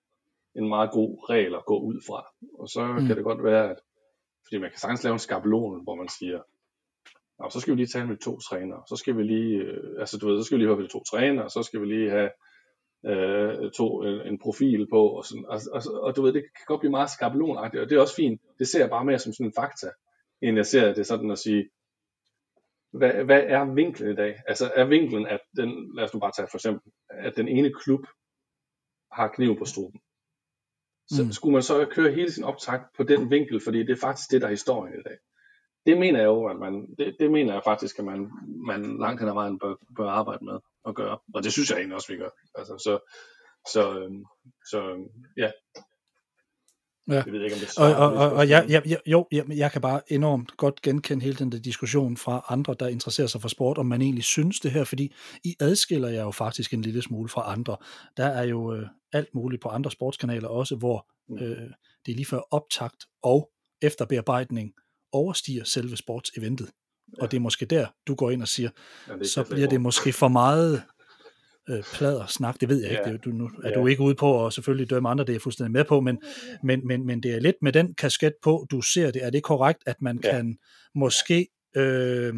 en meget god regel at gå ud fra. Og så mm. kan det godt være, at fordi man kan sagtens lave en skabelon, hvor man siger, Nå, så skal vi lige tale med to trænere, så skal vi lige, øh, altså du ved, så skal vi lige høre med to trænere, så skal vi lige have øh, to, en, en profil på, og, sådan, og, og, og du ved, det kan godt blive meget skabelonagtigt, og det er også fint, det ser jeg bare mere som sådan en fakta, end jeg ser det sådan at sige, hvad, hvad er vinklen i dag? Altså er vinklen, at den, lad os nu bare tage for eksempel, at den ene klub har kniv på struben. Så mm. skulle man så køre hele sin optakt på den vinkel, fordi det er faktisk det, der er historien i dag. Det mener jeg jo, at man, det, det mener jeg faktisk, at man, man langt hen ad vejen bør, bør arbejde med at gøre. Og det synes jeg egentlig også, vi gør. Altså, så, så, øhm, så øhm, ja, Ja. Jeg ved ikke, om det svarer, og, og, og, og jeg, jeg, jeg, jo, jeg, jeg kan bare enormt godt genkende hele den der diskussion fra andre, der interesserer sig for sport, om man egentlig synes det her, fordi I adskiller jeg jo faktisk en lille smule fra andre. Der er jo øh, alt muligt på andre sportskanaler også, hvor mm. øh, det er lige før optakt og efterbearbejdning overstiger selve sportseventet. Ja. Og det er måske der, du går ind og siger, ja, så bliver det måske for meget øh, plader snak, det ved jeg ikke, det, du, nu er ja. du ikke ude på at selvfølgelig dømme andre, det er jeg fuldstændig med på, men, men, men, men det er lidt med den kasket på, du ser det, er det korrekt, at man ja. kan måske øh,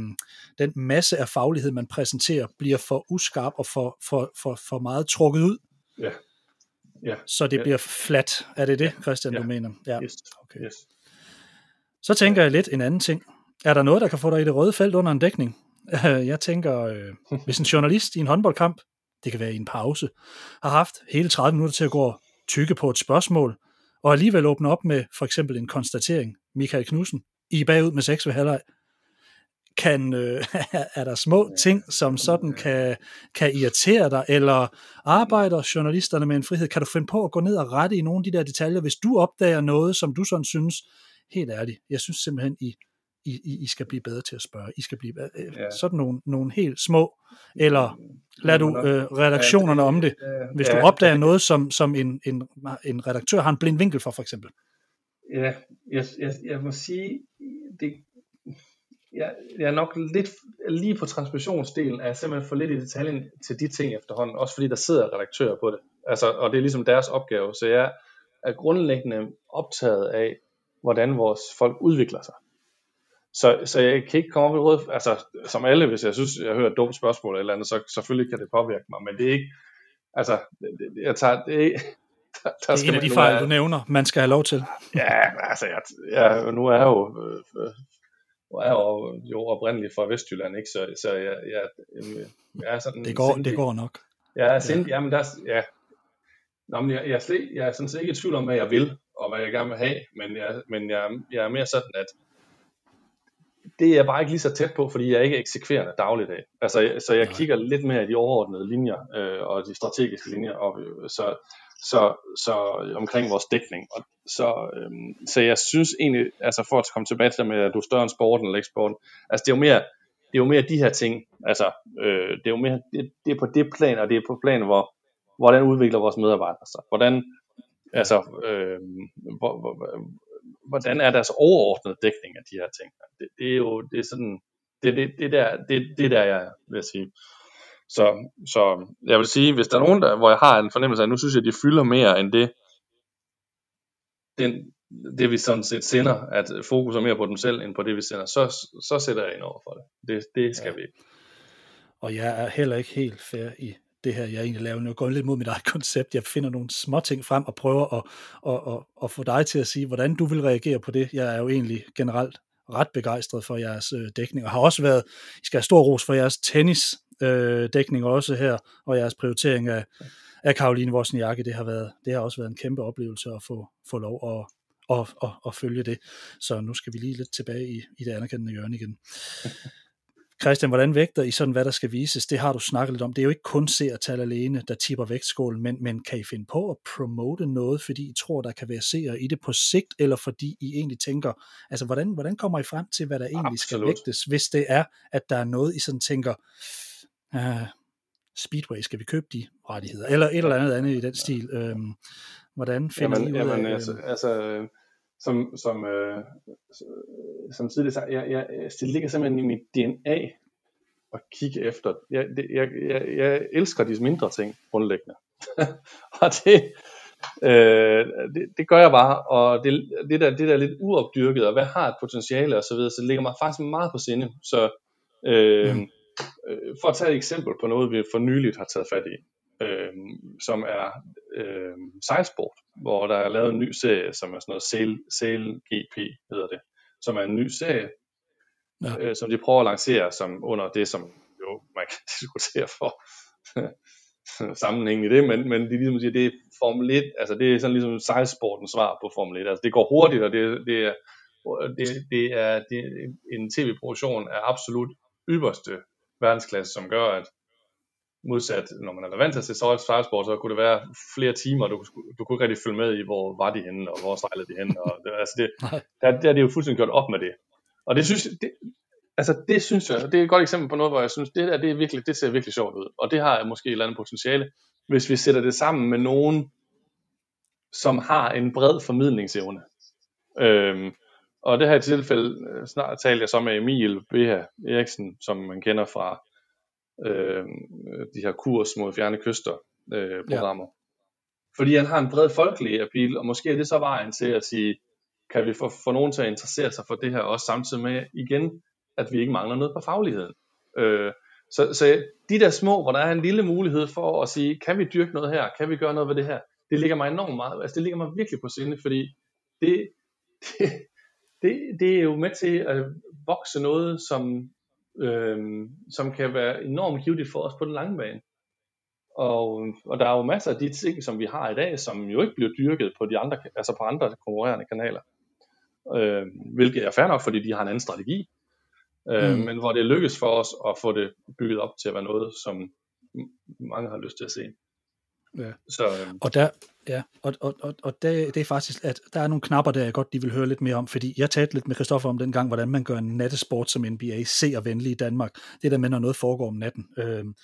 den masse af faglighed, man præsenterer, bliver for uskarp og for, for, for, for meget trukket ud? Ja. ja. Så det ja. bliver flat. Er det det, Christian, ja. du mener? Ja. Yes. Okay. Yes. Så tænker jeg lidt en anden ting. Er der noget, der kan få dig i det røde felt under en dækning? Jeg tænker, øh, hvis en journalist i en håndboldkamp det kan være i en pause, har haft hele 30 minutter til at gå og tykke på et spørgsmål, og alligevel åbne op med for eksempel en konstatering. Michael Knudsen, I er bagud med 6 ved halvleg. Kan, øh, er der små ting, som sådan kan, kan irritere dig, eller arbejder journalisterne med en frihed? Kan du finde på at gå ned og rette i nogle af de der detaljer, hvis du opdager noget, som du sådan synes, helt ærligt, jeg synes simpelthen, I i, I, I skal blive bedre til at spørge. I skal blive øh, ja. sådan nogle, nogle helt små, eller lad du øh, redaktionerne om det, hvis du opdager noget, som, som en, en, en redaktør har en blind vinkel for, for eksempel. Ja, jeg, jeg, jeg må sige, det, jeg, jeg er nok lidt lige på transmissionsdelen, er jeg simpelthen for lidt i detaljen til de ting efterhånden, også fordi der sidder redaktører på det, altså, og det er ligesom deres opgave, så jeg er grundlæggende optaget af, hvordan vores folk udvikler sig. Så, så jeg kan ikke komme op i råd, altså som alle, hvis jeg synes, jeg hører et dumt spørgsmål eller andet, så selvfølgelig kan det påvirke mig, men det er ikke, altså, det, jeg tager, det er der, der det er en af de fejl, du nævner, man skal have lov til. Ja, altså, jeg, jeg, nu er jeg jo, øh, nu er jeg jo, jo oprindeligt fra Vestjylland, ikke? Så, så jeg, jeg, jeg, jeg er sådan... Det går, sindig, det går nok. Jeg er sindig, ja. jamen der, ja. Nå, men jeg, jeg, er slet, jeg er sådan set ikke i tvivl om, hvad jeg vil, og hvad jeg gerne vil have, men jeg, men jeg, jeg er mere sådan, at det er jeg bare ikke lige så tæt på, fordi jeg er ikke eksekverende dagligt af. Altså, så jeg Nej. kigger lidt mere i de overordnede linjer øh, og de strategiske linjer, og, øh, så, så, så omkring vores dækning. Og så, øh, så jeg synes egentlig, altså for at komme tilbage til det med, at du er større end sporten eller ikke sporten, altså det er jo mere, det er jo mere de her ting, altså øh, det er jo mere, det, det er på det plan, og det er på plan, hvor, hvordan udvikler vores medarbejdere sig, hvordan, altså, øh, hvor, hvor, hvordan er deres overordnede dækning af de her ting. Det, det er jo det er sådan, det, det, det, der, det, det der, jeg vil sige. Så, så jeg vil sige, hvis der er nogen, der, hvor jeg har en fornemmelse af, at nu synes jeg, de fylder mere end det, den, det vi sådan set sender, at fokus er mere på dem selv, end på det vi sender, så, så sætter jeg ind over for det. Det, det skal ja. vi ikke. Og jeg er heller ikke helt fair i det her, jeg egentlig laver. Jeg går lidt mod mit eget koncept. Jeg finder nogle små ting frem og prøver at, at, at, at få dig til at sige, hvordan du vil reagere på det. Jeg er jo egentlig generelt ret begejstret for jeres øh, dækning, og har også været, I skal have stor ros for jeres tennis øh, dækning også her, og jeres prioritering af, af Karoline Wozniacki, det har, været, det har også været en kæmpe oplevelse at få, få lov at, at, at, at følge det. Så nu skal vi lige lidt tilbage i, i det anerkendende hjørne igen. Christian, hvordan vægter I sådan, hvad der skal vises? Det har du snakket lidt om. Det er jo ikke kun seertal alene, der tipper vægtskålen, men, men kan I finde på at promote noget, fordi I tror, der kan være seere i det på sigt, eller fordi I egentlig tænker, altså hvordan, hvordan kommer I frem til, hvad der egentlig Absolut. skal vægtes, hvis det er, at der er noget, I sådan tænker, uh, Speedway, skal vi købe de rettigheder? Eller et eller andet andet i den stil. Øhm, hvordan finder jamen, I ud af... Jamen, altså, altså som, som, øh, som tidligere sagt, jeg, jeg, det ligger simpelthen i mit DNA at kigge efter. Jeg, det, jeg, jeg, jeg elsker de mindre ting grundlæggende. og det, øh, det, det gør jeg bare, og det, det, der, det der er lidt uopdyrket, og hvad har et potentiale og så videre, så det ligger mig faktisk meget på sinde. Så øh, mm. øh, for at tage et eksempel på noget, vi for nyligt har taget fat i, øh, som er øh, sejlsport, hvor der er lavet en ny serie, som er sådan noget Sail, Sail GP hedder det, som er en ny serie, ja. øh, som de prøver at lancere som under det, som jo man kan diskutere for sammenhængen i det, men, men de ligesom siger, det er Formel 1, altså det er sådan ligesom sejlsportens svar på Formel 1, altså det går hurtigt, og det, det er, det, det er, det er en tv-produktion af absolut ypperste verdensklasse, som gør, at modsat, når man er vant til at se sejlsport, så kunne det være flere timer, du, du kunne ikke rigtig følge med i, hvor var de henne, og hvor sejlede de henne, og det, altså det, der, der er det jo fuldstændig gjort op med det. Og det synes, det, altså det synes jeg, det er et godt eksempel på noget, hvor jeg synes, det der, det, er virkelig, det ser virkelig sjovt ud, og det har måske et eller andet potentiale, hvis vi sætter det sammen med nogen, som har en bred formidlingsevne. Øhm, og det her tilfælde, øh, snart talte jeg så med Emil Beha Eriksen, som man kender fra øh, de her kurs mod fjerne kyster øh, programmer. Ja. Fordi han har en bred folkelig appeal, og måske er det så vejen til at sige, kan vi få, få nogen til at interessere sig for det her også samtidig med igen, at vi ikke mangler noget på fagligheden. Øh, så, så de der små, hvor der er en lille mulighed for at sige, kan vi dyrke noget her, kan vi gøre noget ved det her, det ligger mig enormt meget, altså det ligger mig virkelig på sinde, fordi det, det, det, det er jo med til at vokse noget, som, øhm, som kan være enormt givet for os på den lange bane. Og, og der er jo masser af de ting, som vi har i dag, som jo ikke bliver dyrket på de andre, altså på andre konkurrerende kanaler. Øh, hvilket er fair nok, fordi de har en anden strategi. Øh, mm. Men hvor det lykkes for os at få det bygget op til at være noget, som mange har lyst til at se. Ja. Så, øhm. Og der, ja, og, og, og, og det, det er faktisk, at der er nogle knapper, der jeg godt de vil høre lidt mere om, fordi jeg talte lidt med Christoffer om den gang, hvordan man gør en nattesport som NBA venlig i Danmark. Det der med, når noget foregår om natten. Øhm,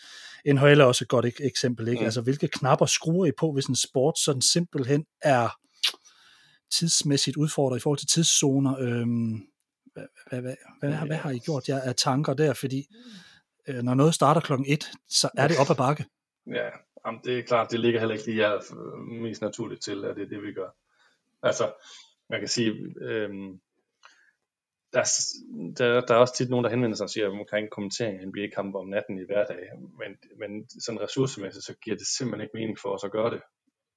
NHL er også et godt eksempel, ikke? Mm. Altså, hvilke knapper skruer I på, hvis en sport sådan simpelthen er tidsmæssigt udfordret i forhold til tidszoner? Øhm, hvad, hvad, hvad, hvad, hvad har I gjort jer af tanker der? Fordi øh, når noget starter klokken et, så er det op ad bakke. Ja, Jamen, det er klart, det ligger heller ikke lige jer øh, mest naturligt til, at det er det, vi gør. Altså, man kan sige, øhm, der, der, der er også tit nogen, der henvender sig og siger omkring kommentering af NBA-kampe om natten i hverdag, men, men sådan ressourcemæssigt, så giver det simpelthen ikke mening for os at gøre det.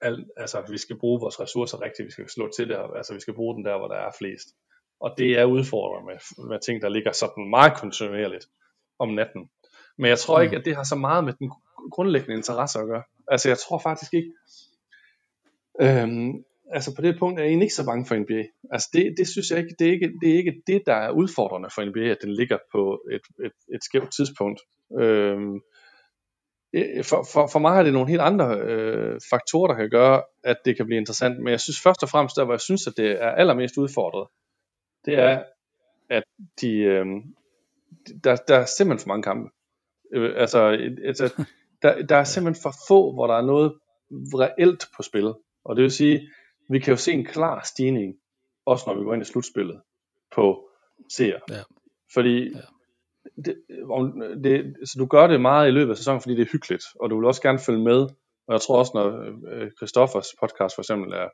Al, altså, vi skal bruge vores ressourcer rigtigt, vi skal slå til det, altså vi skal bruge den der, hvor der er flest. Og det er udfordrende med, med ting, der ligger sådan meget kontinuerligt om natten. Men jeg tror ikke, mm. at det har så meget med den grundlæggende interesse at gøre. Altså jeg tror faktisk ikke, øhm, altså på det punkt er jeg egentlig ikke så bange for NBA. Altså det, det synes jeg ikke, det er ikke, det er ikke det, der er udfordrende for NBA, at den ligger på et, et, et skævt tidspunkt. Øhm, for, for, for mig er det nogle helt andre øh, faktorer, der kan gøre, at det kan blive interessant. Men jeg synes først og fremmest, der hvor jeg synes, at det er allermest udfordret, det er, at de, øh, der, der er simpelthen for mange kampe. Øh, altså, altså der, der er simpelthen for få, hvor der er noget reelt på spil. Og det vil sige, vi kan jo se en klar stigning, også når vi går ind i slutspillet, på seere. Ja. Fordi ja. Det, det, så du gør det meget i løbet af sæsonen, fordi det er hyggeligt, og du vil også gerne følge med. Og jeg tror også, når øh, Christoffers podcast for eksempel er,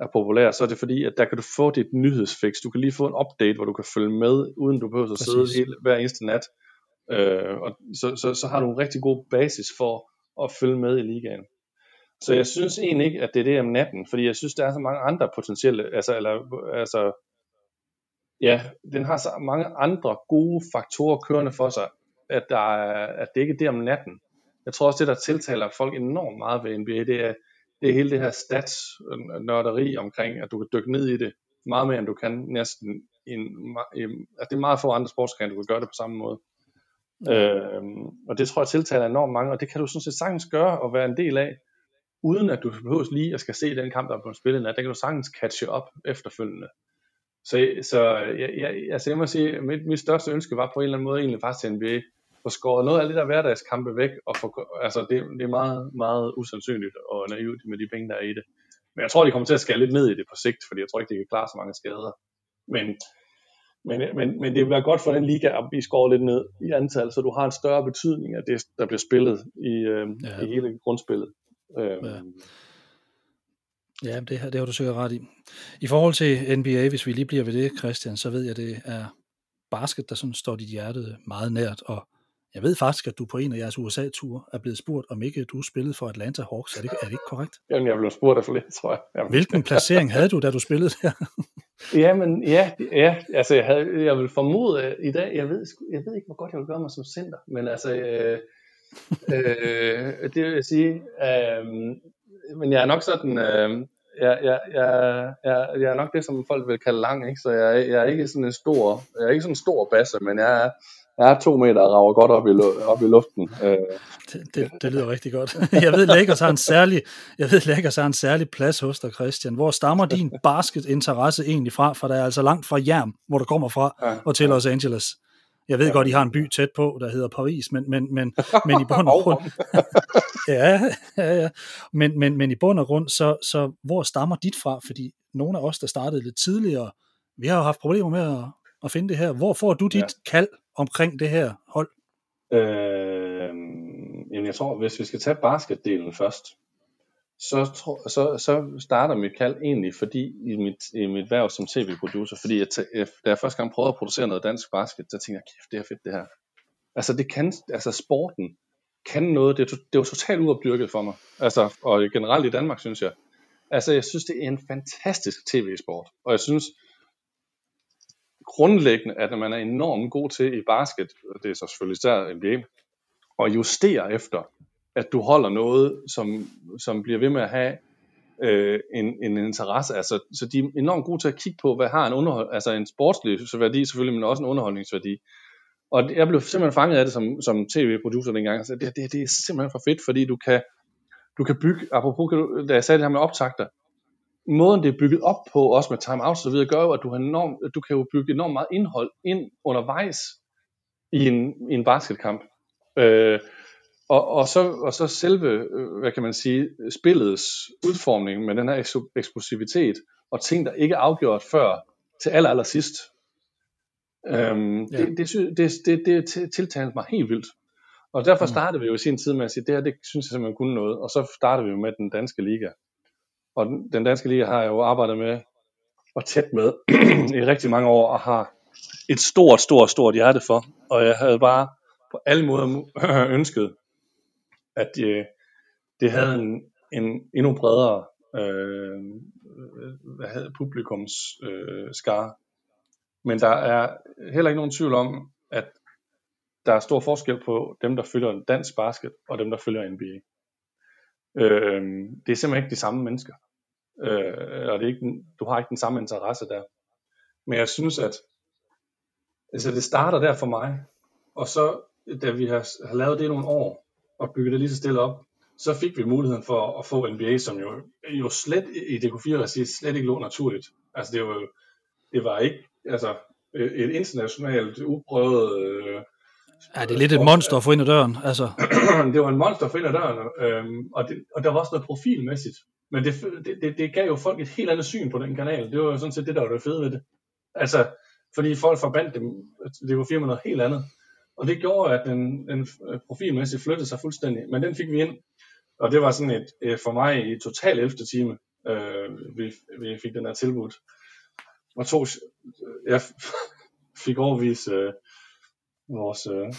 er populær, så er det fordi, at der kan du få dit nyhedsfix. Du kan lige få en update, hvor du kan følge med, uden du behøver at sidde hele, hver eneste nat Øh, og så, så, så har du en rigtig god basis for at følge med i ligaen. Så jeg synes egentlig ikke, at det er det om natten, fordi jeg synes, der er så mange andre potentielle, altså, eller, altså ja, den har så mange andre gode faktorer kørende for sig, at, der er, at det ikke er det om natten. Jeg tror også, det der tiltaler folk enormt meget ved NBA, det er, det er hele det her stats-nørderi omkring, at du kan dykke ned i det meget mere, end du kan næsten En, en, at det er meget få andre sportsgrene, du kan gøre det på samme måde. Øh, og det tror jeg tiltaler enormt mange, og det kan du sådan set sagtens gøre og være en del af, uden at du behøver lige at skal se den kamp, der er på spillet, der kan du sagtens catche op efterfølgende. Så, så jeg, jeg, altså jeg må sige, mit, mit største ønske var på en eller anden måde egentlig faktisk til NBA, få skåret noget af det der hverdagskampe væk, og få, altså det, det er meget, meget usandsynligt og naivt med de penge, der er i det. Men jeg tror, de kommer til at skære lidt ned i det på sigt, fordi jeg tror ikke, de kan klare så mange skader. Men men, men, men det vil være godt for den liga at blive skåret lidt ned i antal, så du har en større betydning af det, der bliver spillet i, øh, ja. i hele grundspillet. Øh, ja. Ja, det, det har du sikkert ret i. I forhold til NBA, hvis vi lige bliver ved det, Christian, så ved jeg, at det er basket, der sådan står dit hjerte meget nært, og jeg ved faktisk, at du på en af jeres USA-ture er blevet spurgt, om ikke du spillede for Atlanta Hawks. Er det, er det ikke korrekt? Jamen, jeg blev spurgt af flere, tror jeg. Jamen. Hvilken placering havde du, da du spillede der? Ja, men ja, ja, altså jeg, havde, jeg vil formode i dag, jeg ved, jeg ved ikke, hvor godt jeg vil gøre mig som center, men altså, øh, øh, det vil jeg sige, øh, men jeg er nok sådan, øh, jeg, jeg, jeg, jeg, jeg er nok det, som folk vil kalde lang, ikke? så jeg, jeg er ikke sådan en stor, jeg er ikke sådan en stor basse, men jeg er, er to meter og rager godt op i, op i luften. Øh. Det, det, det, lyder rigtig godt. Jeg ved, Lakers har en særlig, jeg ved, Lakers har en særlig plads hos dig, Christian. Hvor stammer din basketinteresse egentlig fra? For der er altså langt fra Hjerm, hvor du kommer fra, ja, og til Los Angeles. Jeg ved ja, godt, I har en by tæt på, der hedder Paris, men, men, men, men i bund og grund... ja, ja, ja. Men, men, men i bund og grund, så, så hvor stammer dit fra? Fordi nogle af os, der startede lidt tidligere, vi har jo haft problemer med at, at finde det her. Hvor får du dit ja. kald omkring det her hold? Øh, jamen jeg tror, hvis vi skal tage basketdelen først, så, tro, så, så starter mit kald egentlig fordi i mit, i mit værv som tv-producer, fordi jeg, da jeg første gang prøvede at producere noget dansk basket, så tænkte jeg, kæft, det er fedt det her. Altså det kan, altså sporten kan noget, det, det var totalt uopdyrket for mig, altså, og generelt i Danmark, synes jeg. Altså jeg synes, det er en fantastisk tv-sport, og jeg synes, grundlæggende, at man er enormt god til i basket, det er så selvfølgelig især NBA, at justere efter, at du holder noget, som, som bliver ved med at have øh, en, en interesse. Altså, så de er enormt gode til at kigge på, hvad har en underhold, altså en sportslig værdi selvfølgelig, men også en underholdningsværdi. Og jeg blev simpelthen fanget af det som, som tv-producer dengang. Så det, det, det er simpelthen for fedt, fordi du kan, du kan bygge, apropos, da jeg sagde det her med optagter, måden det er bygget op på, også med timeout så videre, gør jo, at du, har enormt, du kan jo bygge enormt meget indhold ind undervejs i en, i en basketkamp. Øh, og, og, så, og så selve, øh, hvad kan man sige, spillets udformning med den her eksplosivitet, og ting, der ikke er afgjort før til aller, aller sidst. Øhm, ja. det, det, det, det, det tiltalte mig helt vildt. Og derfor mm. startede vi jo i sin tid med at sige, det her, det synes jeg simpelthen kunne noget. Og så startede vi jo med den danske liga. Og den, den danske liga har jeg jo arbejdet med og tæt med i rigtig mange år, og har et stort, stort, stort hjerte for. Og jeg havde bare på alle måder ønsket, at det, det havde en, en endnu bredere øh, hvad havde publikums øh, skare. Men der er heller ikke nogen tvivl om, at der er stor forskel på dem, der følger dansk basket, og dem, der følger NBA. Øh, det er simpelthen ikke de samme mennesker. Øh, og det er ikke, du har ikke den samme interesse der. Men jeg synes, at altså det starter der for mig, og så da vi har, har lavet det i nogle år, og bygget det lige så stille op, så fik vi muligheden for at få NBA, som jo, jo slet i DK4-regi slet ikke lå naturligt. Altså det var, det var ikke, altså et internationalt uprøvet øh, Ja, det er lidt et monster at få ind ad døren. Altså. det var en monster at få ind ad døren, øhm, og, det, og der var også noget profilmæssigt. Men det, det, det gav jo folk et helt andet syn på den kanal. Det var jo sådan set det, der var det fede ved det. Altså, fordi folk forbandt dem, det var firma noget helt andet. Og det gjorde, at den, den øh, profilmæssigt flyttede sig fuldstændig. Men den fik vi ind, og det var sådan et, øh, for mig i total 11. time, øh, vi, vi fik den her tilbud. Og to, øh, jeg fik overvist øh, vores, øh,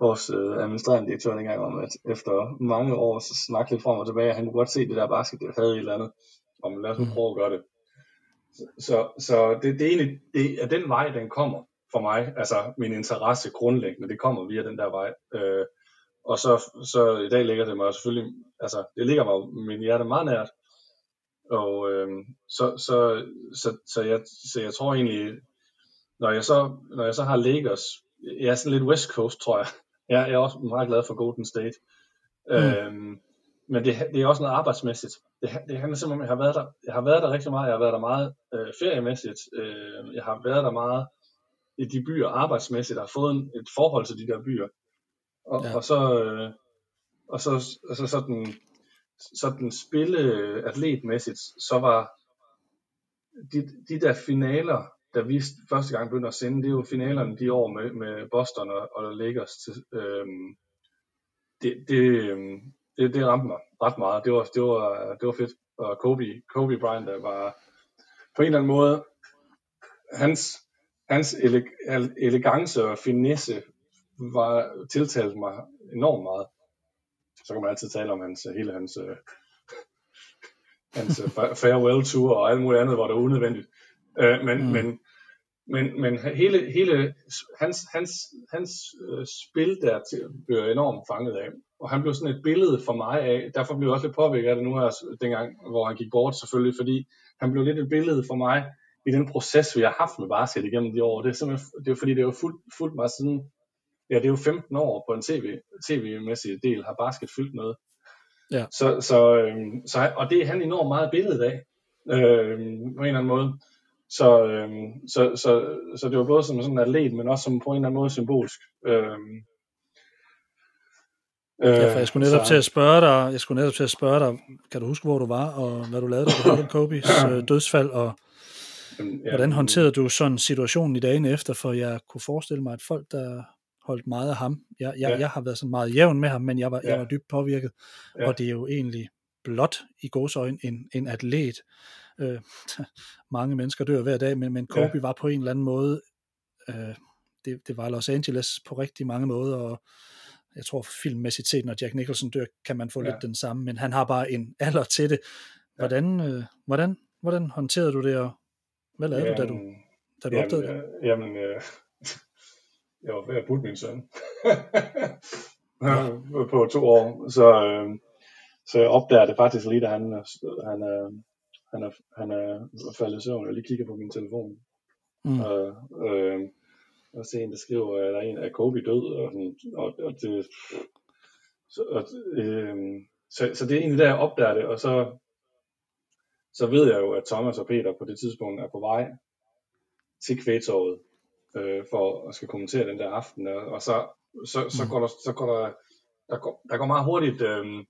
vores øh, administrerende direktør engang om, at efter mange år så snakke lidt frem og tilbage, at han kunne godt se det der basket, det havde et eller andet, om lad os nu mm. prøve at gøre det. Så, så det, det, er egentlig, det er den vej, den kommer for mig, altså min interesse grundlæggende, det kommer via den der vej. Øh, og så, så i dag ligger det mig selvfølgelig, altså det ligger mig min hjerte meget nært, og øh, så, så, så, så, jeg, så jeg tror egentlig, når jeg så, når jeg så har Lakers, jeg er sådan lidt West Coast, tror jeg. jeg. Jeg er også meget glad for Golden State. Mm. Øhm, men det, det er også noget arbejdsmæssigt. Det, det handler simpelthen om, at jeg har været der, jeg har været der rigtig meget. Jeg har været der meget øh, feriemæssigt. Øh, jeg har været der meget i de byer arbejdsmæssigt. Jeg har fået en, et forhold til de der byer. Og, ja. og så, øh, og så, og så sådan, sådan spille atletmæssigt, så var de, de der finaler, da vi første gang begyndte at sende, det er jo finalerne de år med, med Boston og, og Lakers. Til, øhm, det, det, øhm, det, det ramte mig ret meget. Det var, det var, det var fedt. Og Kobe, Kobe Bryant der var på en eller anden måde, hans, hans ele, elegance og finesse var tiltalt mig enormt meget. Så kan man altid tale om hans, hele hans, øh, hans øh, farewell tour og alt muligt andet, hvor det var unødvendigt. Øh, men, mm. men, men, men hele, hele hans, hans, hans øh, spil der til, blev enormt fanget af. Og han blev sådan et billede for mig af, derfor blev jeg også lidt påvirket af det nu her, dengang, hvor han gik bort selvfølgelig, fordi han blev lidt et billede for mig i den proces, vi har haft med basket igennem de år. Det er simpelthen, det er fordi, det er jo fuldt, fuldt mig siden, ja, det er jo 15 år på en TV, tv-mæssig del, har basket fyldt noget. Ja. Så, så, øhm, så, og det er han enormt meget billedet af, øhm, på en eller anden måde. Så, øhm, så, så, så det var både som sådan en atlet, men også som på en eller anden måde symbolsk. Øhm, Ja, for jeg skulle netop så... til at spørge dig, jeg skulle netop til at spørge dig, kan du huske, hvor du var, og hvad du lavede, da du hørte Kobes øh, dødsfald, og ja, hvordan håndterede du sådan situationen i dagen efter, for jeg kunne forestille mig, at folk, der holdt meget af ham, jeg, jeg, ja. jeg har været sådan meget jævn med ham, men jeg var, ja. jeg var dybt påvirket, ja. og det er jo egentlig blot i godsøjne en, en atlet. Øh, mange mennesker dør hver dag, men, men Kobe ja. var på en eller anden måde, øh, det, det var Los Angeles på rigtig mange måder, og jeg tror filmmæssigt set, når Jack Nicholson dør, kan man få ja. lidt den samme, men han har bare en alder til det. Hvordan, ja. øh, hvordan, hvordan håndterede du det, og hvad lavede jamen, du, da du, da du jamen, opdagede det? Øh, jamen, øh, jeg var ved at putte min søn på to år, så, øh, så jeg opdager det faktisk lige, da han, han, øh, han, er, han er faldet i søvn, og lige kigger på min telefon. Mm. Øh, øh, og så en, der skriver, at der er en af Kobe død, og, og, og det, så, og, øh, så, så det er egentlig der, jeg opdager det, og så, så ved jeg jo, at Thomas og Peter på det tidspunkt er på vej til kvægtorvet, øh, for at skal kommentere den der aften, og, og så, så, så, mm. går der, så går der, der går, der går meget hurtigt, øh,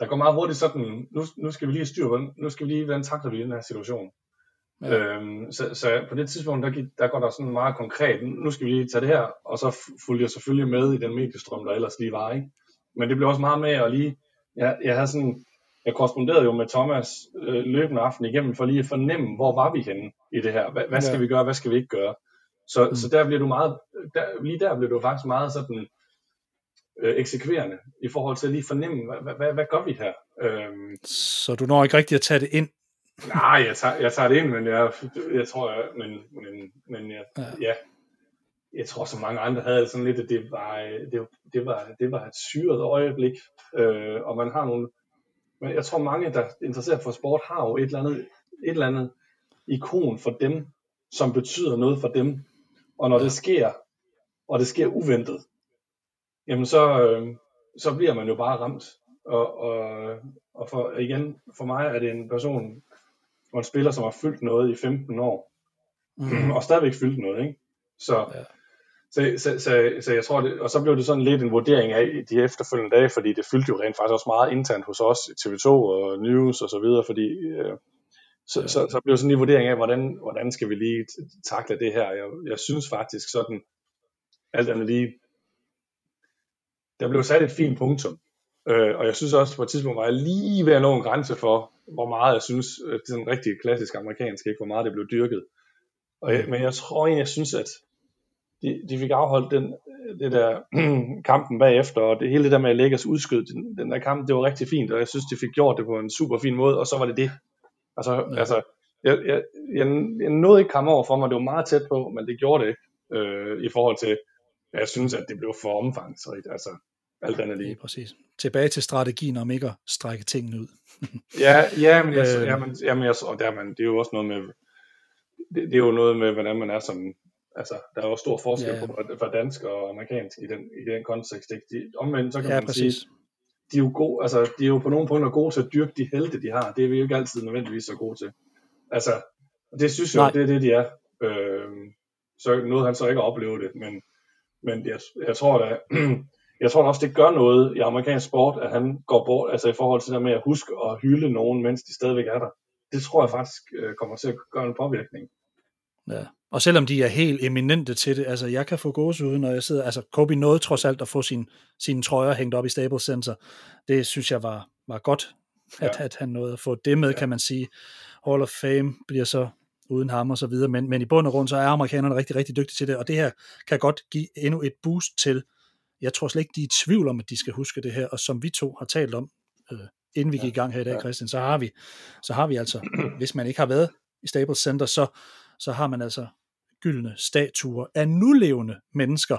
der går meget hurtigt sådan, nu, nu skal vi lige styre, nu skal vi lige, hvordan takler vi den her situation. Ja. Øhm, så, så på det tidspunkt, der, gik, der går der sådan meget konkret, nu skal vi lige tage det her, og så fulgte jeg selvfølgelig med i den mediestrøm, der ellers lige var, ikke? Men det blev også meget med at lige, jeg, jeg havde sådan, jeg korresponderede jo med Thomas øh, løbende aften igennem, for lige at fornemme, hvor var vi henne i det her, hvad, hvad skal ja. vi gøre, hvad skal vi ikke gøre. Så, mm. så der bliver du meget, der, lige der bliver du faktisk meget sådan, øh, eksekverende i forhold til at lige fornemme, hvad, hvad, hvad, hvad gør vi her? Øhm, så du når ikke rigtig at tage det ind Nej, jeg tager, jeg tager det ind, men jeg, jeg tror, jeg, men, men, men jeg, ja. ja. jeg tror, som mange andre havde sådan lidt, at det var, det, det var, det var et syret øjeblik, øh, og man har nogle, men jeg tror mange, der er interesseret for sport, har jo et eller andet, et eller andet ikon for dem, som betyder noget for dem, og når det sker, og det sker uventet, jamen så, øh, så bliver man jo bare ramt, og, og, og for, igen, for mig er det en person, og en spiller, som har fyldt noget i 15 år, mm. og stadigvæk fyldt noget, ikke? Så, ja. så, så, så, så, jeg tror, det, og så blev det sådan lidt en vurdering af de efterfølgende dage, fordi det fyldte jo rent faktisk også meget internt hos os, TV2 og News og så videre, fordi øh, så, ja. så, så blev det sådan en vurdering af, hvordan, hvordan skal vi lige takle det her. Jeg, jeg synes faktisk sådan, alt andet lige, der blev sat et fint punktum. Øh, og jeg synes også, på et tidspunkt var jeg lige ved at nå en grænse for, hvor meget jeg synes, det er sådan rigtig klassisk amerikansk, ikke? hvor meget det blev dyrket. Og jeg, men jeg tror egentlig, jeg synes, at de, de fik afholdt den, det der kampen bagefter, og det hele det der med at lægge os udskyd, den, den der kamp, det var rigtig fint, og jeg synes, de fik gjort det på en super fin måde, og så var det det. Altså, ja. altså jeg, jeg, jeg, jeg nåede ikke komme over for mig, det var meget tæt på, men det gjorde det ikke, øh, i forhold til, jeg synes, at det blev for omfangsrigt, altså alt andet lige. Ja, præcis tilbage til strategien om ikke at strække tingene ud. ja, ja, men jeg, øh, jamen, jamen jeg, og der, man, det er jo også noget med, det, det, er jo noget med, hvordan man er som, altså, der er jo stor forskel ja, ja. på for dansk og amerikansk i den, i den kontekst. Ikke? De, omvendt, så kan ja, man præcis. sige, de er jo gode, altså, de er jo på nogle punkter gode til at dyrke de helte, de har. Det er vi jo ikke altid nødvendigvis så gode til. Altså, det synes jeg, Nej. det er det, de er. Øh, så nåede han så ikke at opleve det, men, men jeg, jeg tror da, jeg tror også, det gør noget i amerikansk sport, at han går bort, altså i forhold til det med at huske at hylde nogen, mens de stadigvæk er der. Det tror jeg faktisk øh, kommer til at gøre en påvirkning. Ja. Og selvom de er helt eminente til det, altså jeg kan få gåsehud, når jeg sidder, altså Kobe nåede trods alt at få sin, sine trøjer hængt op i Staples Center. Det synes jeg var, var godt, at, ja. at han nåede at få det med, ja. kan man sige. Hall of Fame bliver så uden ham og så videre, men, men i bund og grund, så er amerikanerne rigtig, rigtig dygtige til det, og det her kan godt give endnu et boost til jeg tror slet ikke, de er i tvivl om, at de skal huske det her, og som vi to har talt om, øh, inden vi gik i gang her i dag, Christian, så har vi, så har vi altså, hvis man ikke har været i Staples Center, så, så har man altså gyldne statuer af nulevende mennesker.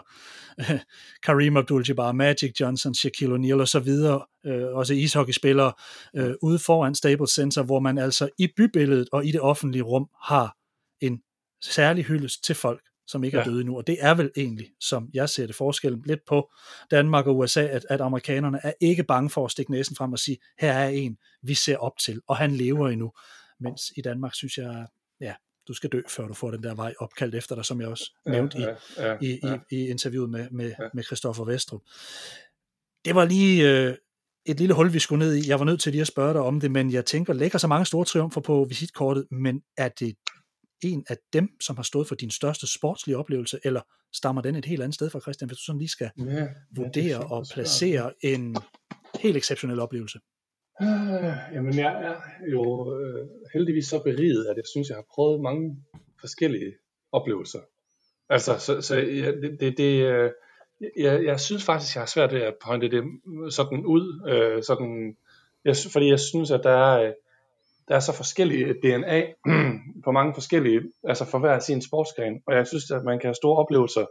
Kareem Abdul-Jabbar, Magic Johnson, Shaquille O'Neal og så videre, øh, også ishockeyspillere, øh, ude foran Staples Center, hvor man altså i bybilledet og i det offentlige rum har en særlig hyldest til folk, som ikke er ja. døde nu. Og det er vel egentlig, som jeg ser det, forskellen lidt på Danmark og USA, at, at amerikanerne er ikke bange for at stikke næsen frem og sige, her er en, vi ser op til, og han lever endnu. Mens i Danmark synes jeg, ja, du skal dø, før du får den der vej opkaldt efter dig, som jeg også nævnte ja, ja, ja, i, ja. i, i interviewet med, med, ja. med Christoffer Vestrup. Det var lige øh, et lille hul, vi skulle ned i. Jeg var nødt til lige at spørge dig om det, men jeg tænker, lægger så mange store triumfer på visitkortet, men er det en af dem, som har stået for din største sportslige oplevelse, eller stammer den et helt andet sted fra, Christian, hvis du sådan lige skal ja, vurdere ja, og placere en helt exceptionel oplevelse? Øh, jamen, jeg er jo øh, heldigvis så beriget, at jeg synes, jeg har prøvet mange forskellige oplevelser. Altså, så, så jeg, det, det, det øh, jeg, jeg synes faktisk, jeg har svært ved at pointe det sådan ud, øh, sådan, jeg, fordi jeg synes, at der er, øh, der er så forskellige DNA på mange forskellige, altså for hver sin sportsgren, og jeg synes, at man kan have store oplevelser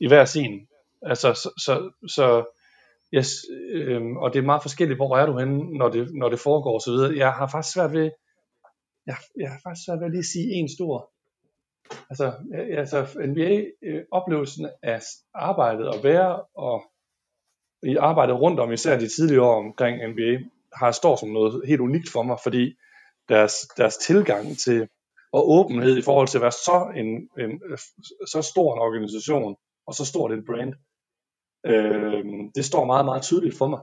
i hver sin. Altså, så, så, så yes, øh, og det er meget forskelligt, hvor er du henne, når det, når det foregår osv. Jeg har faktisk svært ved, jeg, jeg har faktisk svært ved at sige en stor, altså, altså NBA-oplevelsen øh, af arbejdet og være, og i arbejdet rundt om, især de tidlige år omkring NBA, har står som noget helt unikt for mig, fordi deres, deres tilgang til og åbenhed i forhold til at være så, en, en, øh, så stor en organisation, og så stort et brand, øh, det står meget, meget tydeligt for mig.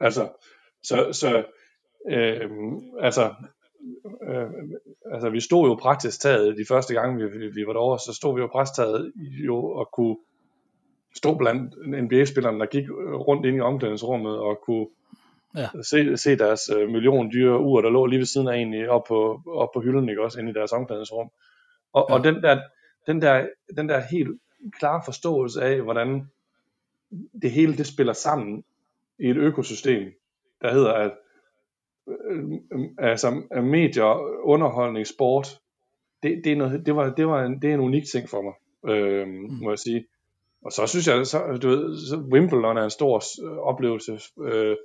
Altså, så, så øh, altså, øh, altså, vi stod jo praktisk taget de første gange, vi, vi var derovre, så stod vi jo praktisk taget jo og kunne stå blandt NBA-spillerne, der gik rundt ind i omklædningsrummet og kunne ja. se, se deres øh, million dyre ur, der lå lige ved siden af en op på, op på hylden, ikke også, inde i deres omklædningsrum. Og, ja. og den, der, den, der, den der helt klare forståelse af, hvordan det hele det spiller sammen i et økosystem, der hedder, at øh, altså, medier, underholdning, sport, det, det, er noget, det, var, det, var en, det er en unik ting for mig, øh, mm. må jeg sige. Og så synes jeg, så, du ved, så Wimbledon er en stor øh, oplevelse, øh,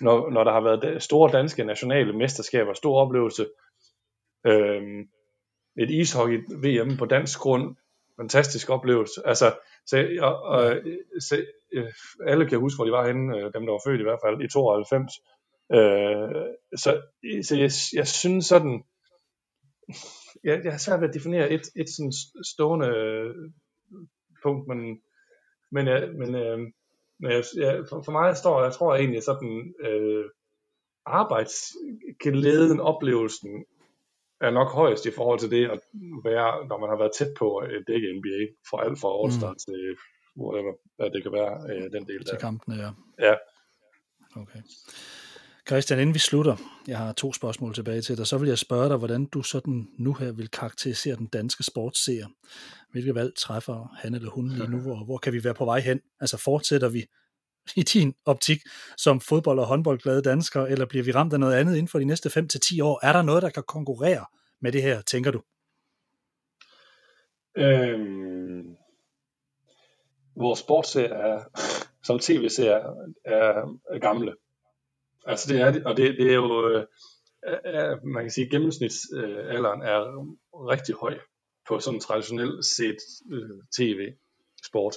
når, når der har været store danske nationale mesterskaber, stor oplevelse. Øh, et ishockey-VM på dansk grund, fantastisk oplevelse. Altså, så, og, og, så, Øh, alle kan huske, hvor de var henne, øh, dem der var født i hvert fald, i 92. Øh, så så jeg, jeg synes sådan, jeg, jeg har svært ved at definere et, et sådan stående øh, punkt, men, men, jeg, men, øh, men jeg, jeg, for, for mig står, jeg tror egentlig sådan, øh, arbejdsglæden, oplevelsen er nok højst i forhold til det at være, når man har været tæt på et dække NBA, fra alt fra All-Star mm. til whatever, hvad det kan være, øh, den del der. Til kampene, ja. Ja. Okay. Christian, inden vi slutter, jeg har to spørgsmål tilbage til dig, så vil jeg spørge dig, hvordan du sådan nu her vil karakterisere den danske sportsseer. Hvilke valg træffer han eller hun lige nu, og hvor kan vi være på vej hen? Altså fortsætter vi i din optik som fodbold- og håndboldglade danskere, eller bliver vi ramt af noget andet inden for de næste 5 til 10 år? Er der noget, der kan konkurrere med det her, tænker du? Øhm, vores sportsserier er, som tv-serier er, er gamle. Altså det er det, og det, det er jo, øh, er, man kan sige, gennemsnitsalderen er rigtig høj på sådan traditionelt set øh, tv-sport.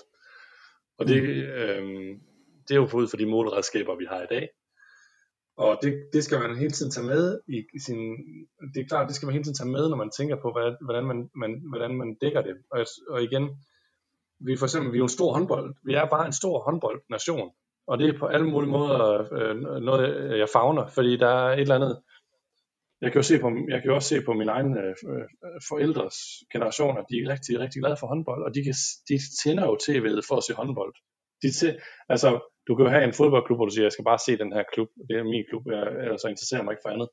Og det, mm. øh, det er jo ud for de målredskaber, vi har i dag. Og det, det skal man hele tiden tage med i sin, det er klart, det skal man hele tiden tage med, når man tænker på, hvordan man, man, hvordan man dækker det. Og, og igen, vi for eksempel, vi er jo en stor håndbold, vi er bare en stor håndboldnation, og det er på alle mulige måder øh, noget, jeg fagner, fordi der er et eller andet, jeg kan jo, se på, jeg kan jo også se på mine egne øh, øh forældres generationer, de er rigtig, rigtig glade for håndbold, og de, kan, de tænder jo tv'et for at se håndbold. De tæ, altså, du kan jo have en fodboldklub, hvor du siger, jeg skal bare se den her klub, det er min klub, jeg, så interesserer mig ikke for andet.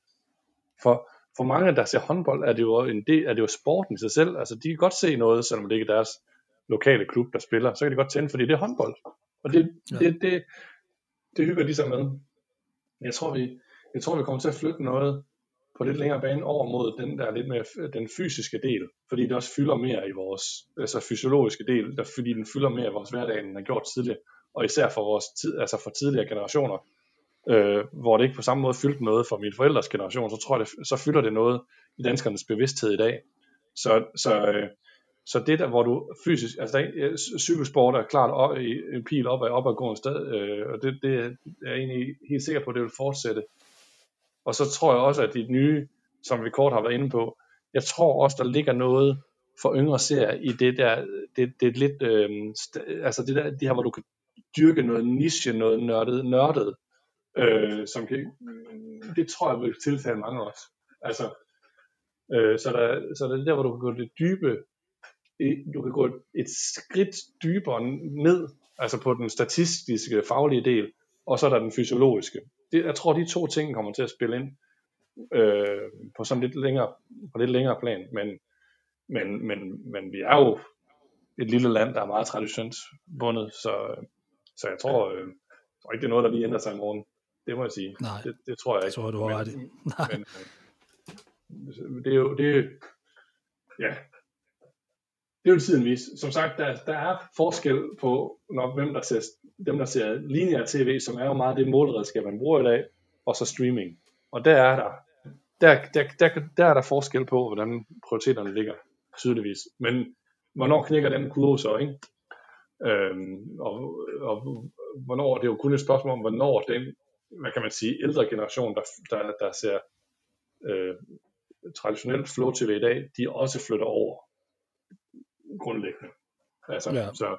For, for mange, der ser håndbold, er det jo en del, er det jo sporten i sig selv. Altså, de kan godt se noget, selvom det ikke er deres lokale klub, der spiller. Så kan de godt tænde, fordi det er håndbold. Og det, ja. det, det, det hygger de sig med. Jeg tror, vi, jeg tror, vi kommer til at flytte noget på lidt længere bane over mod den der lidt mere den fysiske del, fordi det også fylder mere i vores altså fysiologiske del, der, fordi den fylder mere i vores hverdag, end den har gjort tidligere, og især for vores tid, altså for tidligere generationer, øh, hvor det ikke på samme måde fyldte noget for mine forældres generation, så tror jeg, det, så fylder det noget i danskernes bevidsthed i dag. Så, så, øh, så det der, hvor du fysisk, altså der, cykelsport er klart op, en pil op op ad gående sted, øh, og det, det er jeg egentlig helt sikker på, at det vil fortsætte. Og så tror jeg også, at de nye, som vi kort har været inde på, jeg tror også, der ligger noget for yngre serier i det der, det, det er lidt, øh, st- altså det der, det her, hvor du kan dyrke noget niche, noget nørdet, nørdet, øh, som kan, det tror jeg vil tiltale mange også. Altså, øh, så, der, så der er der, hvor du kan gå det dybe, du kan gå et skridt dybere ned, altså på den statistiske, faglige del, og så er der den fysiologiske. Det, jeg tror, de to ting kommer til at spille ind øh, på sådan lidt længere, på lidt længere plan, men, men, men, men vi er jo et lille land, der er meget traditionelt bundet, så, så jeg tror, øh, jeg tror ikke, det er noget, der lige ændrer sig i morgen. Det må jeg sige. Nej, det, det tror jeg ikke. Det tror du har ret i. Men, øh, det er jo, det, ja, det vil tiden vise. Som sagt, der, der er forskel på, når, hvem der ser, dem, der ser lineær tv, som er jo meget det målredskab, man bruger i dag, og så streaming. Og der er der, der, der, der, der er der forskel på, hvordan prioriteterne ligger, tydeligvis. Men hvornår knækker den kurve så, ikke? Øhm, og, og hvornår, det er jo kun et spørgsmål om, hvornår den, hvad kan man sige, ældre generation, der, der, der ser øh, traditionelt flow tv i dag, de også flytter over grundlæggende. Altså, ja. så,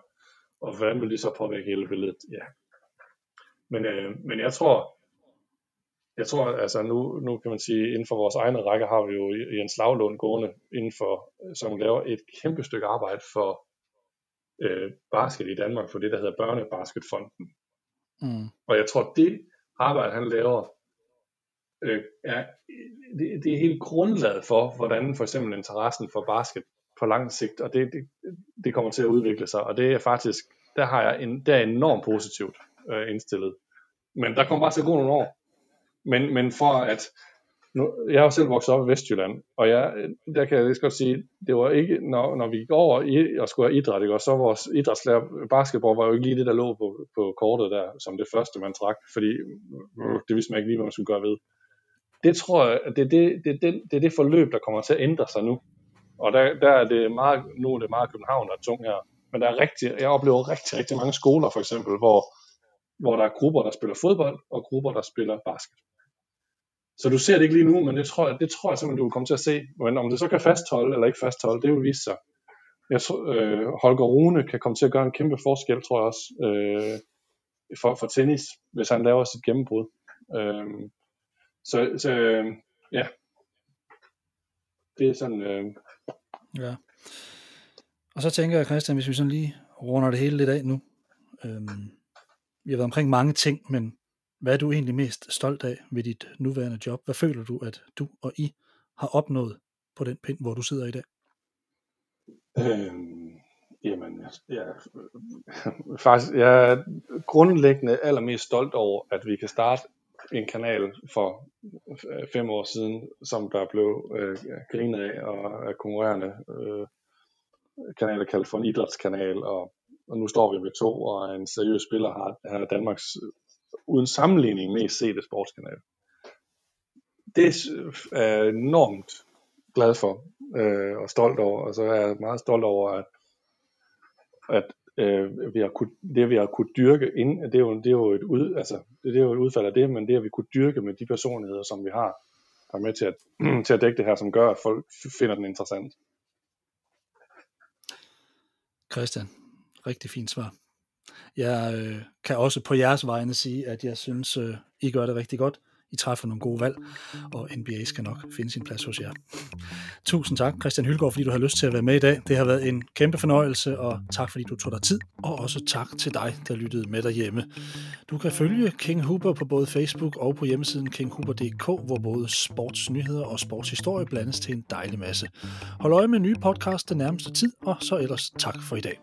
og hvordan vil det så påvirke hele billedet? Ja. Men, øh, men jeg tror, jeg tror, altså nu, nu kan man sige, inden for vores egne række har vi jo en Lavlund gående, inden for, som laver et kæmpe stykke arbejde for øh, basket i Danmark, for det, der hedder Børnebasketfonden. Mm. Og jeg tror, det arbejde, han laver, øh, er, det, det er helt grundlaget for, hvordan for eksempel interessen for basket på lang sigt, og det, det, det kommer til at udvikle sig, og det er faktisk, der har jeg en, der er enormt positivt øh, indstillet. Men der kommer bare til at gå nogle år. Men, men for at, nu, jeg har selv vokset op i Vestjylland, og jeg, der kan jeg lige godt sige, det var ikke, når, når vi gik over i, og skulle have idræt, ikke, og så vores idrætslærer, basketball var jo ikke lige det, der lå på, på kortet der, som det første, man trak, fordi øh, det vidste man ikke lige, hvad man skulle gøre ved. Det tror jeg, det er det, det, det, det, det forløb, der kommer til at ændre sig nu. Og der, der er det meget, nu er det meget København, der er tung her. Men der er rigtig, jeg oplever rigtig, rigtig mange skoler for eksempel, hvor, hvor der er grupper, der spiller fodbold, og grupper, der spiller basket. Så du ser det ikke lige nu, men det tror jeg, det tror jeg simpelthen, du vil komme til at se. Men om det så kan fastholde eller ikke fastholde, det vil vise sig. Jeg tror, øh, Holger Rune kan komme til at gøre en kæmpe forskel, tror jeg også, øh, for, for tennis, hvis han laver sit gennembrud. Øh, så, så øh, ja, det er sådan, øh, Ja. Og så tænker jeg, Christian, hvis vi sådan lige runder det hele lidt af nu. Øhm, vi har været omkring mange ting, men hvad er du egentlig mest stolt af ved dit nuværende job? Hvad føler du, at du og I har opnået på den pind, hvor du sidder i dag? Øhm, jamen, jeg, faktisk, jeg er grundlæggende allermest stolt over, at vi kan starte en kanal for øh, fem år siden, som der blev øh, grinet af og af konkurrerende øh, kanaler kaldt for en idrætskanal, og, og nu står vi med to, og en seriøs spiller har, har Danmarks øh, uden sammenligning mest sete sportskanal. Det øh, er jeg enormt glad for øh, og stolt over, og så er jeg meget stolt over, at, at øh, vi har kunne, det vi har kunne dyrke ind, det er jo, det er jo et ud, altså, det er jo et udfald af det, men det at vi kunne dyrke med de personligheder, som vi har, der er med til at, til at dække det her, som gør, at folk finder den interessant. Christian, rigtig fint svar. Jeg øh, kan også på jeres vegne sige, at jeg synes, øh, I gør det rigtig godt. I træffer nogle gode valg, og NBA skal nok finde sin plads hos jer. Tusind tak, Christian Hylgaard, fordi du har lyst til at være med i dag. Det har været en kæmpe fornøjelse, og tak fordi du tog dig tid, og også tak til dig, der lyttede med derhjemme. Du kan følge King Huber på både Facebook og på hjemmesiden kinghuber.dk, hvor både sportsnyheder og sportshistorie blandes til en dejlig masse. Hold øje med nye podcast den nærmeste tid, og så ellers tak for i dag.